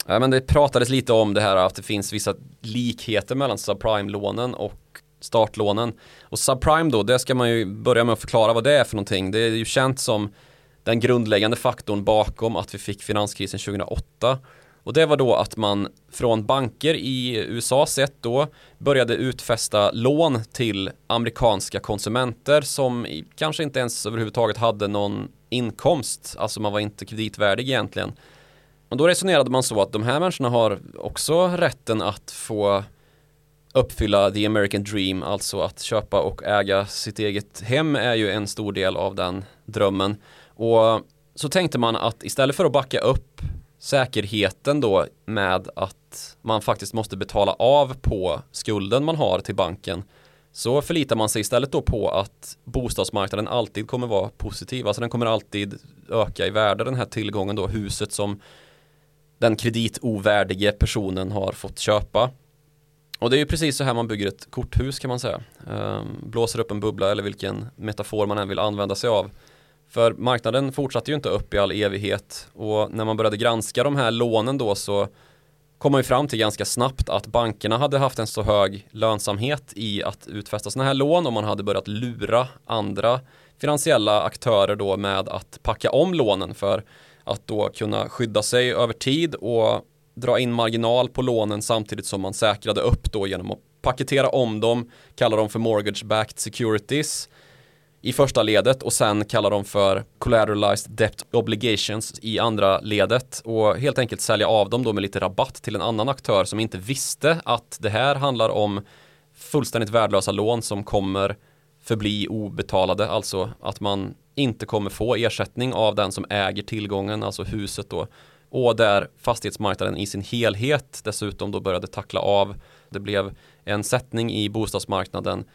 [SPEAKER 4] Ja, men det pratades lite om det här att det finns vissa likheter mellan subprime-lånen och startlånen. Och subprime då, det ska man ju börja med att förklara vad det är för någonting. Det är ju känt som den grundläggande faktorn bakom att vi fick finanskrisen 2008. Och det var då att man från banker i USA sett då började utfästa lån till amerikanska konsumenter som kanske inte ens överhuvudtaget hade någon inkomst. Alltså man var inte kreditvärdig egentligen. Och då resonerade man så att de här människorna har också rätten att få uppfylla the American dream, alltså att köpa och äga sitt eget hem är ju en stor del av den drömmen. Och så tänkte man att istället för att backa upp säkerheten då med att man faktiskt måste betala av på skulden man har till banken så förlitar man sig istället då på att bostadsmarknaden alltid kommer vara positiv. Alltså den kommer alltid öka i värde den här tillgången då, huset som den kreditovärdige personen har fått köpa. Och det är ju precis så här man bygger ett korthus kan man säga. Ehm, blåser upp en bubbla eller vilken metafor man än vill använda sig av. För marknaden fortsatte ju inte upp i all evighet. Och när man började granska de här lånen då så kom man ju fram till ganska snabbt att bankerna hade haft en så hög lönsamhet i att utfästa sådana här lån och man hade börjat lura andra finansiella aktörer då med att packa om lånen för att då kunna skydda sig över tid och dra in marginal på lånen samtidigt som man säkrade upp då genom att paketera om dem, kalla dem för mortgage backed securities i första ledet och sen kallar de för collateralized debt obligations i andra ledet och helt enkelt sälja av dem då med lite rabatt till en annan aktör som inte visste att det här handlar om fullständigt värdelösa lån som kommer förbli obetalade, alltså att man inte kommer få ersättning av den som äger tillgången, alltså huset då. Och där fastighetsmarknaden i sin helhet dessutom då började tackla av. Det blev en sättning i bostadsmarknaden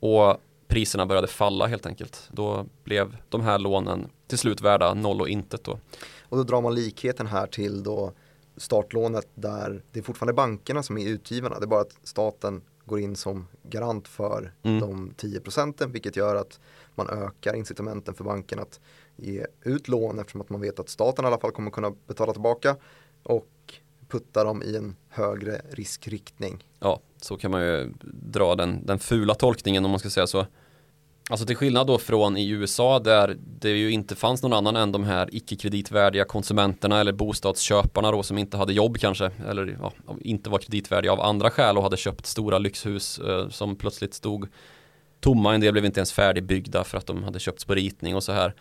[SPEAKER 4] och priserna började falla helt enkelt. Då blev de här lånen till slut värda noll och intet då.
[SPEAKER 3] Och då drar man likheten här till då startlånet där det är fortfarande bankerna som är utgivarna. Det är bara att staten går in som garant för mm. de 10 procenten vilket gör att man ökar incitamenten för banken att ge ut lån eftersom att man vet att staten i alla fall kommer kunna betala tillbaka och putta dem i en högre riskriktning.
[SPEAKER 4] Ja, så kan man ju dra den, den fula tolkningen om man ska säga så. Alltså till skillnad då från i USA där det ju inte fanns någon annan än de här icke-kreditvärdiga konsumenterna eller bostadsköparna då som inte hade jobb kanske eller ja, inte var kreditvärdiga av andra skäl och hade köpt stora lyxhus eh, som plötsligt stod tomma. En del blev inte ens färdigbyggda för att de hade köpts på ritning och så här.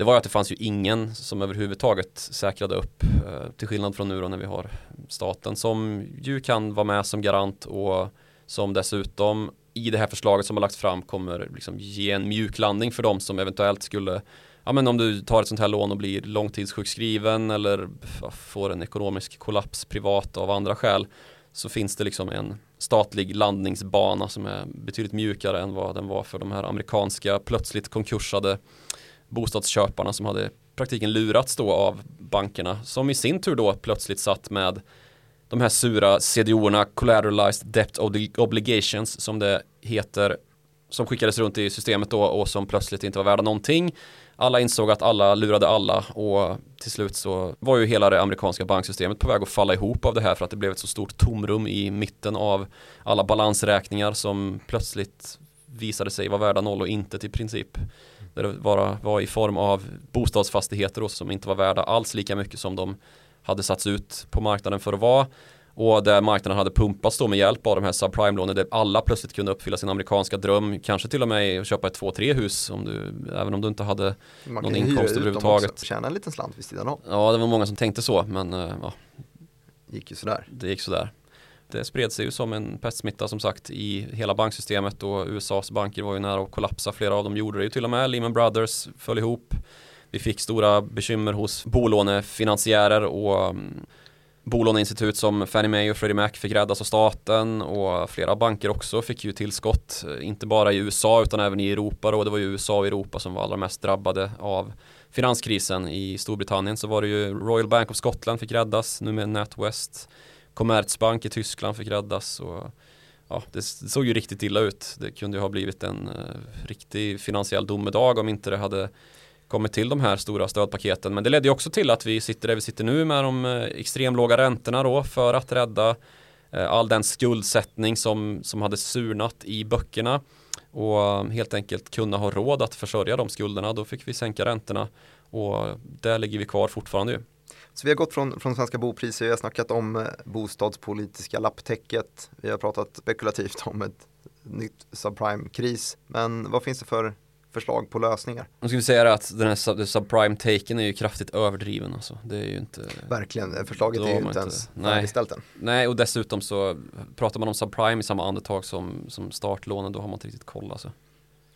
[SPEAKER 4] Det var ju att det fanns ju ingen som överhuvudtaget säkrade upp eh, till skillnad från nu då när vi har staten som ju kan vara med som garant och som dessutom i det här förslaget som har lagts fram kommer liksom ge en mjuk landning för dem som eventuellt skulle Ja men om du tar ett sånt här lån och blir långtidssjukskriven eller får en ekonomisk kollaps privat av andra skäl så finns det liksom en statlig landningsbana som är betydligt mjukare än vad den var för de här amerikanska plötsligt konkursade bostadsköparna som hade praktiken lurats då av bankerna som i sin tur då plötsligt satt med de här sura CDO-erna, collateralized debt obligations som det heter, som skickades runt i systemet då och som plötsligt inte var värda någonting. Alla insåg att alla lurade alla och till slut så var ju hela det amerikanska banksystemet på väg att falla ihop av det här för att det blev ett så stort tomrum i mitten av alla balansräkningar som plötsligt visade sig vara värda noll och inte i princip. Där det bara var i form av bostadsfastigheter som inte var värda alls lika mycket som de hade satts ut på marknaden för att vara och där marknaden hade pumpats då med hjälp av de här subprime-lånen där alla plötsligt kunde uppfylla sin amerikanska dröm kanske till och med köpa ett två, tre hus om du, även om du inte hade man någon inkomst överhuvudtaget.
[SPEAKER 3] Tjäna en liten slant vid sidan av.
[SPEAKER 4] Ja, det var många som tänkte så men eh, ja.
[SPEAKER 3] Gick ju sådär.
[SPEAKER 4] Det gick sådär. Det spred sig ju som en pestsmitta som sagt i hela banksystemet och USAs banker var ju nära att kollapsa. Flera av dem gjorde det ju till och med. Lehman Brothers föll ihop. Vi fick stora bekymmer hos bolånefinansiärer och mm, bolåneinstitut som Fannie Mae och Freddie Mac fick räddas av staten och flera banker också fick ju tillskott, eh, inte bara i USA utan även i Europa och det var ju USA och Europa som var allra mest drabbade av finanskrisen. I Storbritannien så var det ju Royal Bank of Scotland fick räddas, nu med NatWest. Commerzbank i Tyskland fick räddas och ja, det såg ju riktigt illa ut. Det kunde ju ha blivit en eh, riktig finansiell domedag om inte det hade kommit till de här stora stödpaketen. Men det ledde ju också till att vi sitter där vi sitter nu med de eh, extremt låga räntorna då för att rädda eh, all den skuldsättning som, som hade surnat i böckerna och eh, helt enkelt kunna ha råd att försörja de skulderna. Då fick vi sänka räntorna och där ligger vi kvar fortfarande ju.
[SPEAKER 3] Så vi har gått från, från svenska bopriser, vi har snackat om eh, bostadspolitiska lapptäcket, vi har pratat spekulativt om ett nytt subprime-kris. Men vad finns det för förslag på lösningar?
[SPEAKER 4] Nu ska vi säga att den här subprime-taken är ju kraftigt överdriven alltså. Det är ju inte
[SPEAKER 3] Verkligen, förslaget är ju inte ens färdigställt än.
[SPEAKER 4] Nej, och dessutom så pratar man om subprime i samma andetag som, som startlånen, då har man inte riktigt koll alltså.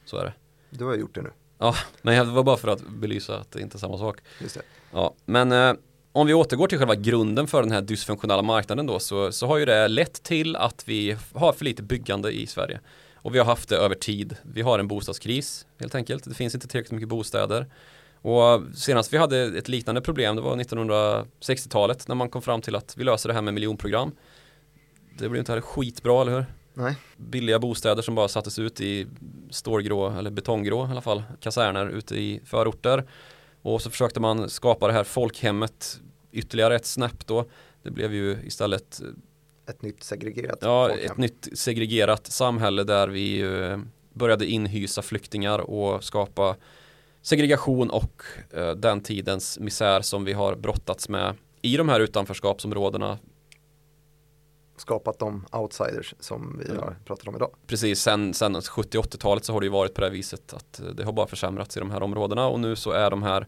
[SPEAKER 4] Så är det.
[SPEAKER 3] Du har gjort det nu.
[SPEAKER 4] Ja, men det var bara för att belysa att det inte är samma sak.
[SPEAKER 3] Just det.
[SPEAKER 4] Ja, men eh, om vi återgår till själva grunden för den här dysfunktionella marknaden då så, så har ju det lett till att vi har för lite byggande i Sverige. Och vi har haft det över tid. Vi har en bostadskris helt enkelt. Det finns inte tillräckligt mycket bostäder. Och senast vi hade ett liknande problem det var 1960-talet när man kom fram till att vi löser det här med miljonprogram. Det blev inte heller skitbra, eller hur?
[SPEAKER 3] Nej.
[SPEAKER 4] Billiga bostäder som bara sattes ut i stålgrå eller betonggrå i alla fall, kaserner ute i förorter. Och så försökte man skapa det här folkhemmet ytterligare ett snäpp då. Det blev ju istället
[SPEAKER 3] ett nytt segregerat
[SPEAKER 4] Ja, ett nytt segregerat samhälle där vi eh, började inhysa flyktingar och skapa segregation och eh, den tidens misär som vi har brottats med i de här utanförskapsområdena.
[SPEAKER 3] Skapat de outsiders som vi har pratat om idag.
[SPEAKER 4] Precis, sen, sen 70-80-talet så har det ju varit på det viset att eh, det har bara försämrats i de här områdena och nu så är de här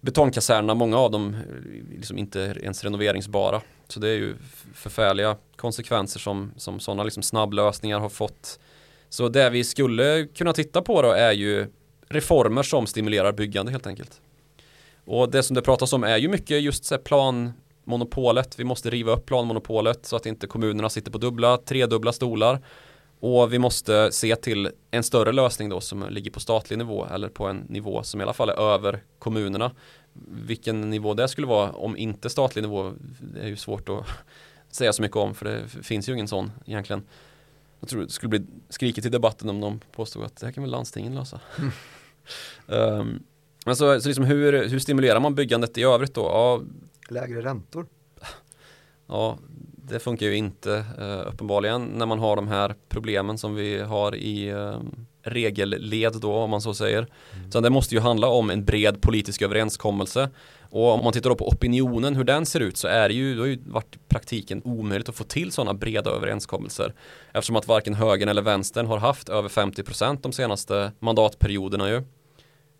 [SPEAKER 4] betongkasernerna, många av dem eh, liksom inte ens renoveringsbara. Så det är ju förfärliga konsekvenser som, som sådana liksom snabblösningar har fått. Så det vi skulle kunna titta på då är ju reformer som stimulerar byggande helt enkelt. Och det som det pratas om är ju mycket just så planmonopolet. Vi måste riva upp planmonopolet så att inte kommunerna sitter på dubbla, tredubbla stolar. Och vi måste se till en större lösning då som ligger på statlig nivå eller på en nivå som i alla fall är över kommunerna. Vilken nivå det skulle vara om inte statlig nivå det är ju svårt att säga så mycket om för det finns ju ingen sån egentligen. Jag tror det skulle bli skrikigt i debatten om de påstod att det här kan väl landstingen lösa. Mm. um, men så, så liksom hur, hur stimulerar man byggandet i övrigt då? Ja,
[SPEAKER 3] Lägre räntor?
[SPEAKER 4] Ja, det funkar ju inte uh, uppenbarligen när man har de här problemen som vi har i uh, regelled då om man så säger. Mm. Så det måste ju handla om en bred politisk överenskommelse och om man tittar då på opinionen, hur den ser ut, så är det ju, det har ju varit praktiken omöjligt att få till sådana breda överenskommelser. Eftersom att varken högern eller vänstern har haft över 50% de senaste mandatperioderna ju.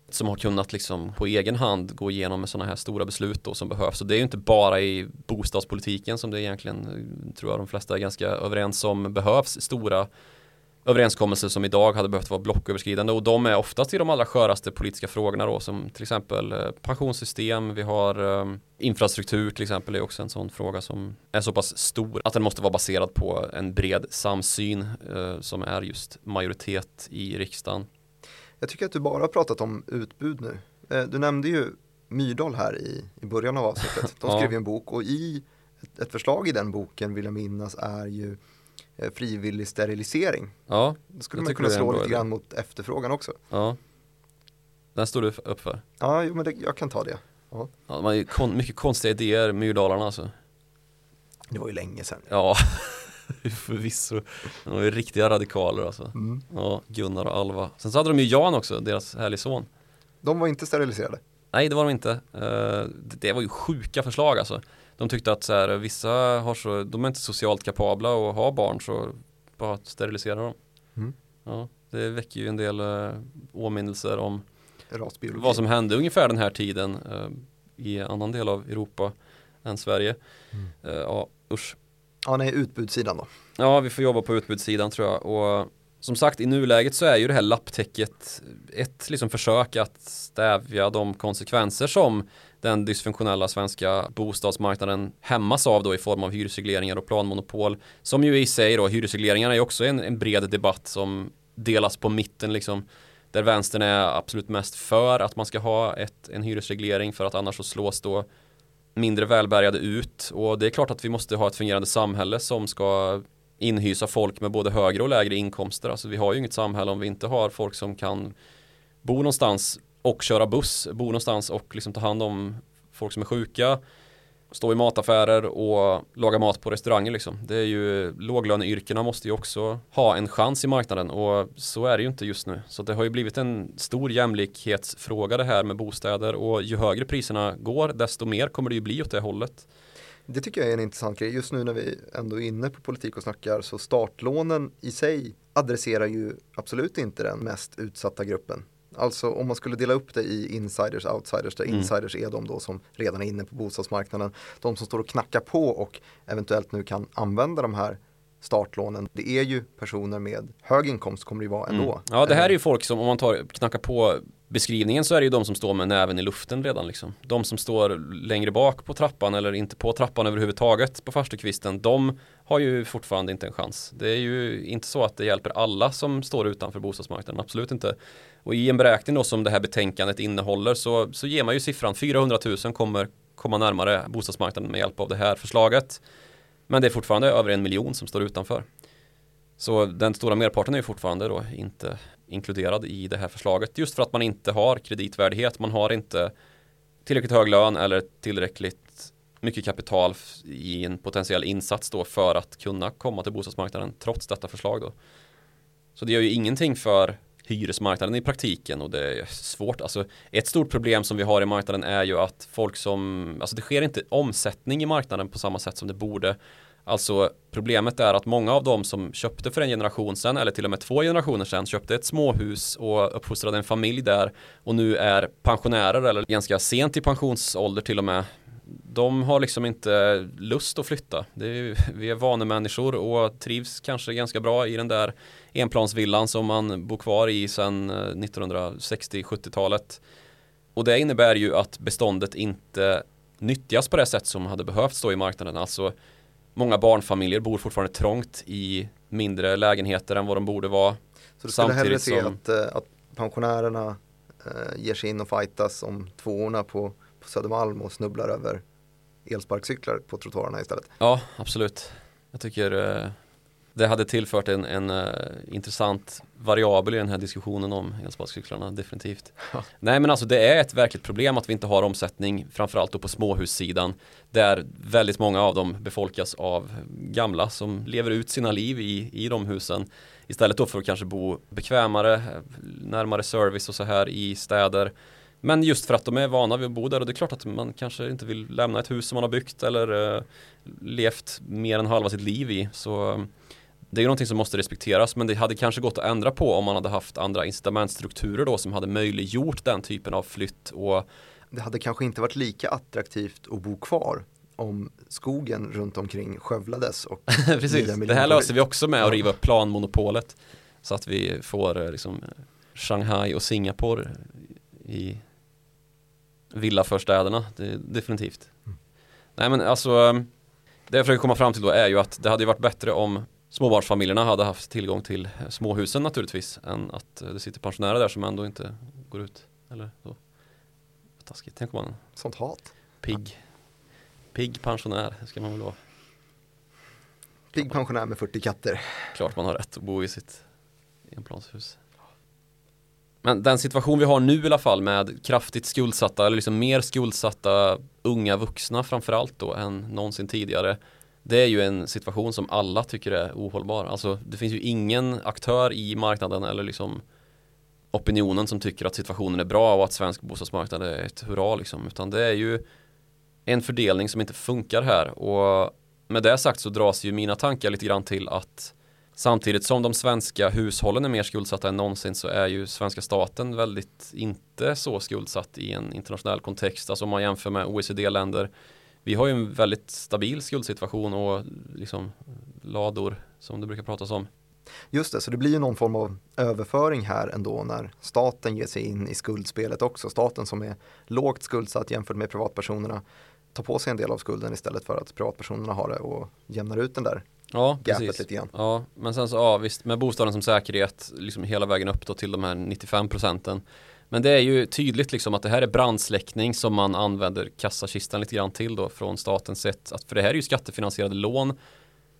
[SPEAKER 4] Som har kunnat liksom på egen hand gå igenom med sådana här stora beslut då som behövs. Och det är ju inte bara i bostadspolitiken som det egentligen, eh, tror jag de flesta är ganska överens om, behövs stora överenskommelser som idag hade behövt vara blocköverskridande och de är oftast i de allra sköraste politiska frågorna då som till exempel eh, pensionssystem, vi har um, infrastruktur till exempel är också en sån fråga som är så pass stor att den måste vara baserad på en bred samsyn uh, som är just majoritet i riksdagen.
[SPEAKER 3] Jag tycker att du bara har pratat om utbud nu. Uh, du nämnde ju Myrdal här i, i början av avsnittet. De skrev ja. en bok och i ett, förslag i den boken vill jag minnas är ju Eh, frivillig sterilisering.
[SPEAKER 4] Ja,
[SPEAKER 3] Då skulle man kunna slå lite grann mot efterfrågan också.
[SPEAKER 4] Ja. Den står du upp för.
[SPEAKER 3] Ja, jo, men det, jag kan ta det.
[SPEAKER 4] Ja. ja de har ju kon mycket konstiga idéer, Myrdalarna alltså.
[SPEAKER 3] Det var ju länge sedan.
[SPEAKER 4] Ja, förvisso. De var ju riktiga radikaler alltså. Mm. Ja, Gunnar och Alva. Sen så hade de ju Jan också, deras härlig son.
[SPEAKER 3] De var inte steriliserade?
[SPEAKER 4] Nej, det var de inte. Uh, det var ju sjuka förslag alltså de tyckte att så här, vissa har så, de är inte socialt kapabla och har barn så bara sterilisera dem. Mm. Ja, det väcker ju en del äh, åminnelser om
[SPEAKER 3] Rasbiologi.
[SPEAKER 4] vad som hände ungefär den här tiden äh, i annan del av Europa än Sverige. Mm. Ja, usch.
[SPEAKER 3] Ja, nej, utbudssidan då?
[SPEAKER 4] Ja, vi får jobba på utbudssidan tror jag. Och som sagt, i nuläget så är ju det här lapptäcket ett liksom försök att stävja de konsekvenser som den dysfunktionella svenska bostadsmarknaden hämmas av då i form av hyresregleringar och planmonopol. Som ju i sig då, hyresregleringarna är också en, en bred debatt som delas på mitten liksom. Där vänstern är absolut mest för att man ska ha ett, en hyresreglering för att annars så slås då mindre välbärgade ut. Och det är klart att vi måste ha ett fungerande samhälle som ska inhysa folk med både högre och lägre inkomster. Alltså vi har ju inget samhälle om vi inte har folk som kan bo någonstans och köra buss, bo någonstans och liksom ta hand om folk som är sjuka stå i mataffärer och laga mat på restauranger liksom. Det är ju låglöneyrkena måste ju också ha en chans i marknaden och så är det ju inte just nu. Så det har ju blivit en stor jämlikhetsfråga det här med bostäder och ju högre priserna går desto mer kommer det ju bli åt det hållet.
[SPEAKER 3] Det tycker jag är en intressant grej. Just nu när vi ändå är inne på politik och snackar så startlånen i sig adresserar ju absolut inte den mest utsatta gruppen. Alltså om man skulle dela upp det i insiders, outsiders, där mm. insiders är de då som redan är inne på bostadsmarknaden. De som står och knackar på och eventuellt nu kan använda de här startlånen. Det är ju personer med hög inkomst kommer det ju vara ändå. Mm.
[SPEAKER 4] Ja, det här är ju folk som om man tar, knackar på beskrivningen så är det ju de som står med näven i luften redan liksom. De som står längre bak på trappan eller inte på trappan överhuvudtaget på farstukvisten. De har ju fortfarande inte en chans. Det är ju inte så att det hjälper alla som står utanför bostadsmarknaden, absolut inte. Och i en beräkning då som det här betänkandet innehåller så, så ger man ju siffran 400 000 kommer komma närmare bostadsmarknaden med hjälp av det här förslaget. Men det är fortfarande över en miljon som står utanför. Så den stora merparten är ju fortfarande då inte inkluderad i det här förslaget just för att man inte har kreditvärdighet. Man har inte tillräckligt hög lön eller tillräckligt mycket kapital i en potentiell insats då för att kunna komma till bostadsmarknaden trots detta förslag då. Så det gör ju ingenting för hyresmarknaden i praktiken och det är svårt. Alltså ett stort problem som vi har i marknaden är ju att folk som, alltså det sker inte omsättning i marknaden på samma sätt som det borde. Alltså problemet är att många av dem som köpte för en generation sedan eller till och med två generationer sedan köpte ett småhus och uppfostrade en familj där och nu är pensionärer eller ganska sent i pensionsålder till och med de har liksom inte lust att flytta. Är, vi är vanemänniskor och trivs kanske ganska bra i den där enplansvillan som man bor kvar i sedan eh, 1960-70-talet. Och det innebär ju att beståndet inte nyttjas på det sätt som hade behövts då i marknaden. Alltså många barnfamiljer bor fortfarande trångt i mindre lägenheter än vad de borde vara.
[SPEAKER 3] Så du skulle hellre se som... att, eh, att pensionärerna äh, ger sig in och fightas om tvåorna på, på Södermalm och snubblar över elsparkcyklar på trottoarerna istället?
[SPEAKER 4] Ja, absolut. Jag tycker äh, det hade tillfört en, en uh, intressant variabel i den här diskussionen om elsparkcyklarna, definitivt. Ja. Nej men alltså det är ett verkligt problem att vi inte har omsättning, framförallt då på småhussidan, där väldigt många av dem befolkas av gamla som lever ut sina liv i, i de husen. Istället då för att kanske bo bekvämare, närmare service och så här i städer. Men just för att de är vana vid att bo där och det är klart att man kanske inte vill lämna ett hus som man har byggt eller uh, levt mer än halva sitt liv i. Så det är ju någonting som måste respekteras men det hade kanske gått att ändra på om man hade haft andra incitamentstrukturer då som hade möjliggjort den typen av flytt och
[SPEAKER 3] det hade kanske inte varit lika attraktivt att bo kvar om skogen runt omkring skövlades och
[SPEAKER 4] Precis, det här löser vi också med att riva upp planmonopolet så att vi får eh, liksom Shanghai och Singapore i villaförstäderna, det, definitivt. Mm. Nej men alltså det jag försöker komma fram till då är ju att det hade varit bättre om småbarnsfamiljerna hade haft tillgång till småhusen naturligtvis än att det sitter pensionärer där som ändå inte går ut. Eller så. Taskigt, tänk om man
[SPEAKER 3] Sånt hat.
[SPEAKER 4] Pigg. Pigg pensionär ska man väl vara.
[SPEAKER 3] Pigg pensionär med 40 katter.
[SPEAKER 4] Klart man har rätt att bo i sitt enplanshus. Men den situation vi har nu i alla fall med kraftigt skuldsatta eller liksom mer skuldsatta unga vuxna framförallt då än någonsin tidigare det är ju en situation som alla tycker är ohållbar. Alltså det finns ju ingen aktör i marknaden eller liksom opinionen som tycker att situationen är bra och att svensk bostadsmarknad är ett hurra liksom. Utan det är ju en fördelning som inte funkar här och med det sagt så dras ju mina tankar lite grann till att samtidigt som de svenska hushållen är mer skuldsatta än någonsin så är ju svenska staten väldigt inte så skuldsatt i en internationell kontext. Alltså om man jämför med OECD-länder vi har ju en väldigt stabil skuldsituation och liksom lador som det brukar pratas om.
[SPEAKER 3] Just det, så det blir ju någon form av överföring här ändå när staten ger sig in i skuldspelet också. Staten som är lågt skuldsatt jämfört med privatpersonerna tar på sig en del av skulden istället för att privatpersonerna har det och jämnar ut den där
[SPEAKER 4] ja, gapet precis. lite grann. Ja, men sen så ja, visst med bostaden som säkerhet liksom hela vägen upp då till de här 95 procenten men det är ju tydligt liksom att det här är brandsläckning som man använder kassakistan lite grann till då från statens sätt. För det här är ju skattefinansierade lån.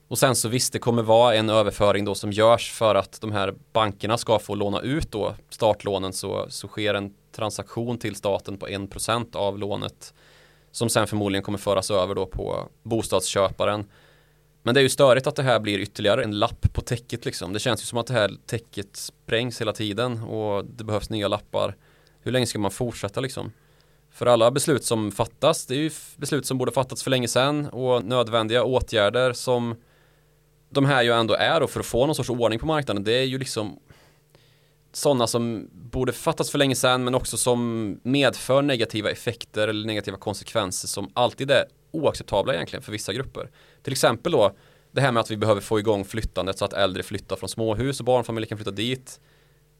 [SPEAKER 4] Och sen så visst det kommer vara en överföring då som görs för att de här bankerna ska få låna ut då startlånen så, så sker en transaktion till staten på 1% av lånet som sen förmodligen kommer föras över då på bostadsköparen. Men det är ju störigt att det här blir ytterligare en lapp på täcket liksom. Det känns ju som att det här täcket sprängs hela tiden och det behövs nya lappar. Hur länge ska man fortsätta liksom? För alla beslut som fattas, det är ju beslut som borde fattats för länge sedan och nödvändiga åtgärder som de här ju ändå är och för att få någon sorts ordning på marknaden, det är ju liksom sådana som borde fattas för länge sedan men också som medför negativa effekter eller negativa konsekvenser som alltid är oacceptabla egentligen för vissa grupper. Till exempel då det här med att vi behöver få igång flyttandet så att äldre flyttar från småhus och barnfamiljer kan flytta dit.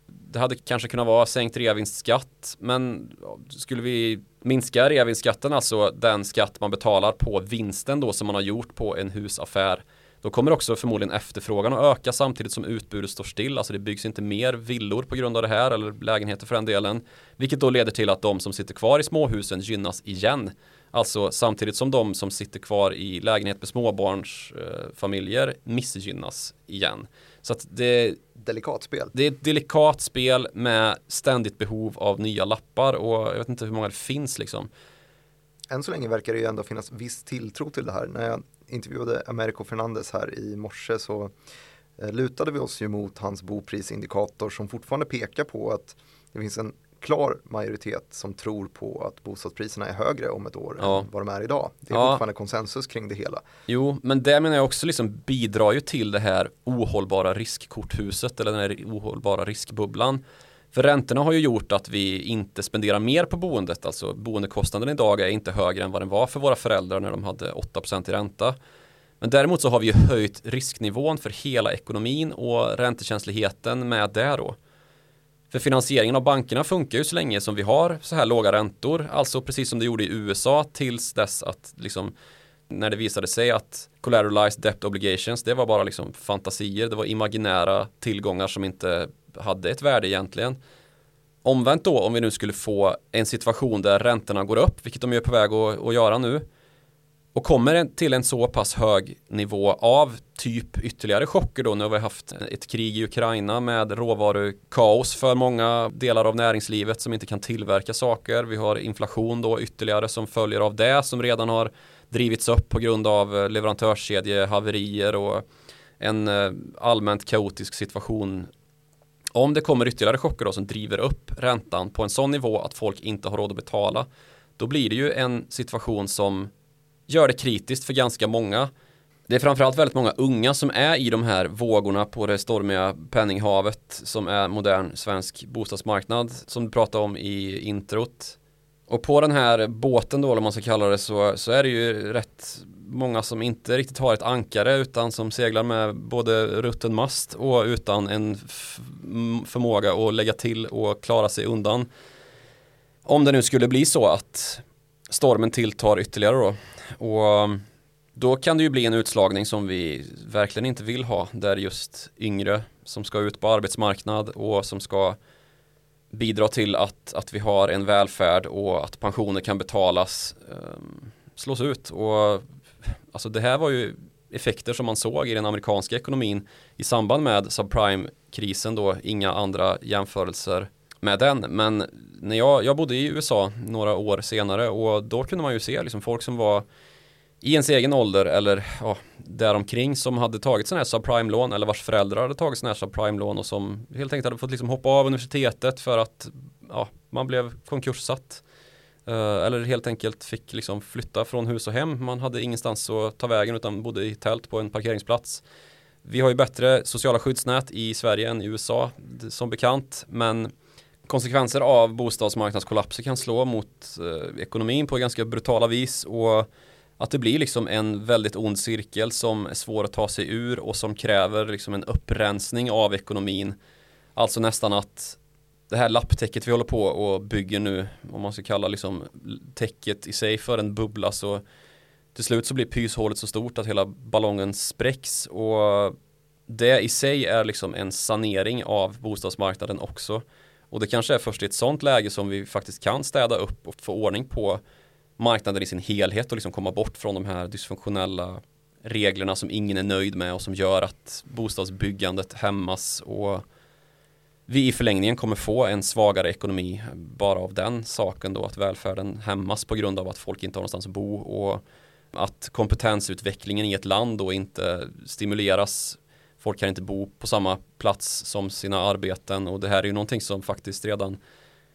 [SPEAKER 4] Det hade kanske kunnat vara sänkt reavinstskatt men skulle vi minska reavinstskatten, alltså den skatt man betalar på vinsten då som man har gjort på en husaffär då kommer också förmodligen efterfrågan att öka samtidigt som utbudet står still. Alltså det byggs inte mer villor på grund av det här eller lägenheter för den delen. Vilket då leder till att de som sitter kvar i småhusen gynnas igen. Alltså samtidigt som de som sitter kvar i lägenhet med småbarnsfamiljer eh, missgynnas igen. Så att det,
[SPEAKER 3] delikat spel.
[SPEAKER 4] det är ett delikat spel med ständigt behov av nya lappar och jag vet inte hur många det finns liksom.
[SPEAKER 3] Än så länge verkar det ju ändå finnas viss tilltro till det här. När jag intervjuade Americo Fernandez här i morse så eh, lutade vi oss ju mot hans boprisindikator som fortfarande pekar på att det finns en klar majoritet som tror på att bostadspriserna är högre om ett år ja. än vad de är idag. Det är ja. fortfarande konsensus kring det hela.
[SPEAKER 4] Jo, men det menar jag också liksom bidrar ju till det här ohållbara riskkorthuset eller den här ohållbara riskbubblan. För räntorna har ju gjort att vi inte spenderar mer på boendet. Alltså boendekostnaden idag är inte högre än vad den var för våra föräldrar när de hade 8% i ränta. Men däremot så har vi ju höjt risknivån för hela ekonomin och räntekänsligheten med det då. För finansieringen av bankerna funkar ju så länge som vi har så här låga räntor. Alltså precis som det gjorde i USA tills dess att liksom när det visade sig att collateralized debt obligations det var bara liksom fantasier. Det var imaginära tillgångar som inte hade ett värde egentligen. Omvänt då om vi nu skulle få en situation där räntorna går upp, vilket de är på väg att, att göra nu och kommer till en så pass hög nivå av typ ytterligare chocker då. Nu har vi haft ett krig i Ukraina med råvarukaos för många delar av näringslivet som inte kan tillverka saker. Vi har inflation då ytterligare som följer av det som redan har drivits upp på grund av eh, leverantörskedjehaverier och en eh, allmänt kaotisk situation om det kommer ytterligare chocker då som driver upp räntan på en sån nivå att folk inte har råd att betala då blir det ju en situation som gör det kritiskt för ganska många. Det är framförallt väldigt många unga som är i de här vågorna på det stormiga penninghavet som är modern svensk bostadsmarknad som du pratade om i introt. Och på den här båten då, om man ska kalla det så, så är det ju rätt många som inte riktigt har ett ankare utan som seglar med både rutten mast och utan en förmåga att lägga till och klara sig undan. Om det nu skulle bli så att stormen tilltar ytterligare då. Och um, då kan det ju bli en utslagning som vi verkligen inte vill ha. Där just yngre som ska ut på arbetsmarknad och som ska bidra till att, att vi har en välfärd och att pensioner kan betalas um, slås ut. Och alltså det här var ju effekter som man såg i den amerikanska ekonomin i samband med subprime-krisen då, inga andra jämförelser med den. Men när jag, jag bodde i USA några år senare och då kunde man ju se liksom folk som var i ens egen ålder eller ja, däromkring som hade tagit sådana här subprime-lån eller vars föräldrar hade tagit sådana här subprime-lån och som helt enkelt hade fått liksom hoppa av universitetet för att ja, man blev konkurssatt. Eh, eller helt enkelt fick liksom flytta från hus och hem. Man hade ingenstans att ta vägen utan bodde i tält på en parkeringsplats. Vi har ju bättre sociala skyddsnät i Sverige än i USA som bekant. Men konsekvenser av bostadsmarknadskollapser kan slå mot eh, ekonomin på ganska brutala vis. Och att det blir liksom en väldigt ond cirkel som är svår att ta sig ur och som kräver liksom en upprensning av ekonomin. Alltså nästan att det här lapptäcket vi håller på och bygger nu, om man ska kalla liksom täcket i sig för en bubbla så till slut så blir pyshålet så stort att hela ballongen spräcks och det i sig är liksom en sanering av bostadsmarknaden också. Och det kanske är först i ett sånt läge som vi faktiskt kan städa upp och få ordning på marknaden i sin helhet och liksom komma bort från de här dysfunktionella reglerna som ingen är nöjd med och som gör att bostadsbyggandet hämmas. Och vi i förlängningen kommer få en svagare ekonomi bara av den saken då att välfärden hämmas på grund av att folk inte har någonstans att bo och att kompetensutvecklingen i ett land då inte stimuleras folk kan inte bo på samma plats som sina arbeten och det här är ju någonting som faktiskt redan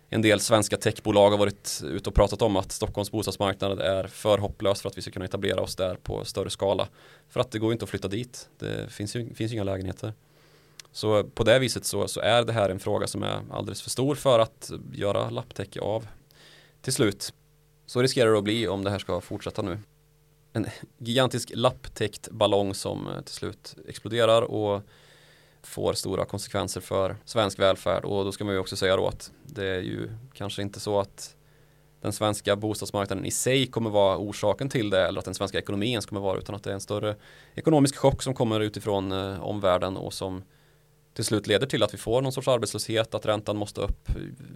[SPEAKER 4] en del svenska techbolag har varit ute och pratat om att Stockholms bostadsmarknad är för hopplös för att vi ska kunna etablera oss där på större skala. För att det går inte att flytta dit. Det finns ju, finns ju inga lägenheter. Så på det viset så, så, är det här en fråga som är alldeles för stor för att göra lapptäcke av till slut. Så riskerar det att bli om det här ska fortsätta nu. En gigantisk lapptäckt ballong som eh, till slut exploderar och får stora konsekvenser för svensk välfärd. Och då ska man ju också säga då att det är ju kanske inte så att den svenska bostadsmarknaden i sig kommer vara orsaken till det eller att den svenska ekonomin kommer vara utan att det är en större ekonomisk chock som kommer utifrån eh, omvärlden och som till slut leder till att vi får någon sorts arbetslöshet, att räntan måste upp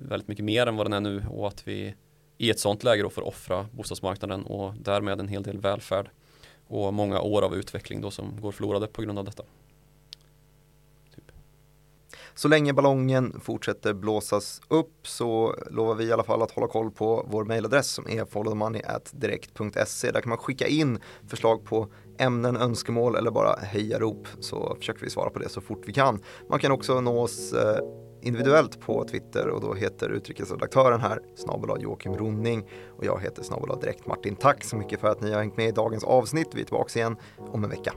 [SPEAKER 4] väldigt mycket mer än vad den är nu och att vi i ett sånt läge då får offra bostadsmarknaden och därmed en hel del välfärd och många år av utveckling då som går förlorade på grund av detta. Typ.
[SPEAKER 3] Så länge ballongen fortsätter blåsas upp så lovar vi i alla fall att hålla koll på vår mejladress som är followthemoney.direkt.se. Där kan man skicka in förslag på ämnen, önskemål eller bara hejarop så försöker vi svara på det så fort vi kan. Man kan också nå oss eh, individuellt på Twitter och då heter utrikesredaktören här snabel Joakim Ronning och jag heter snabel direkt Martin. Tack så mycket för att ni har hängt med i dagens avsnitt. Vi är tillbaka igen om en vecka.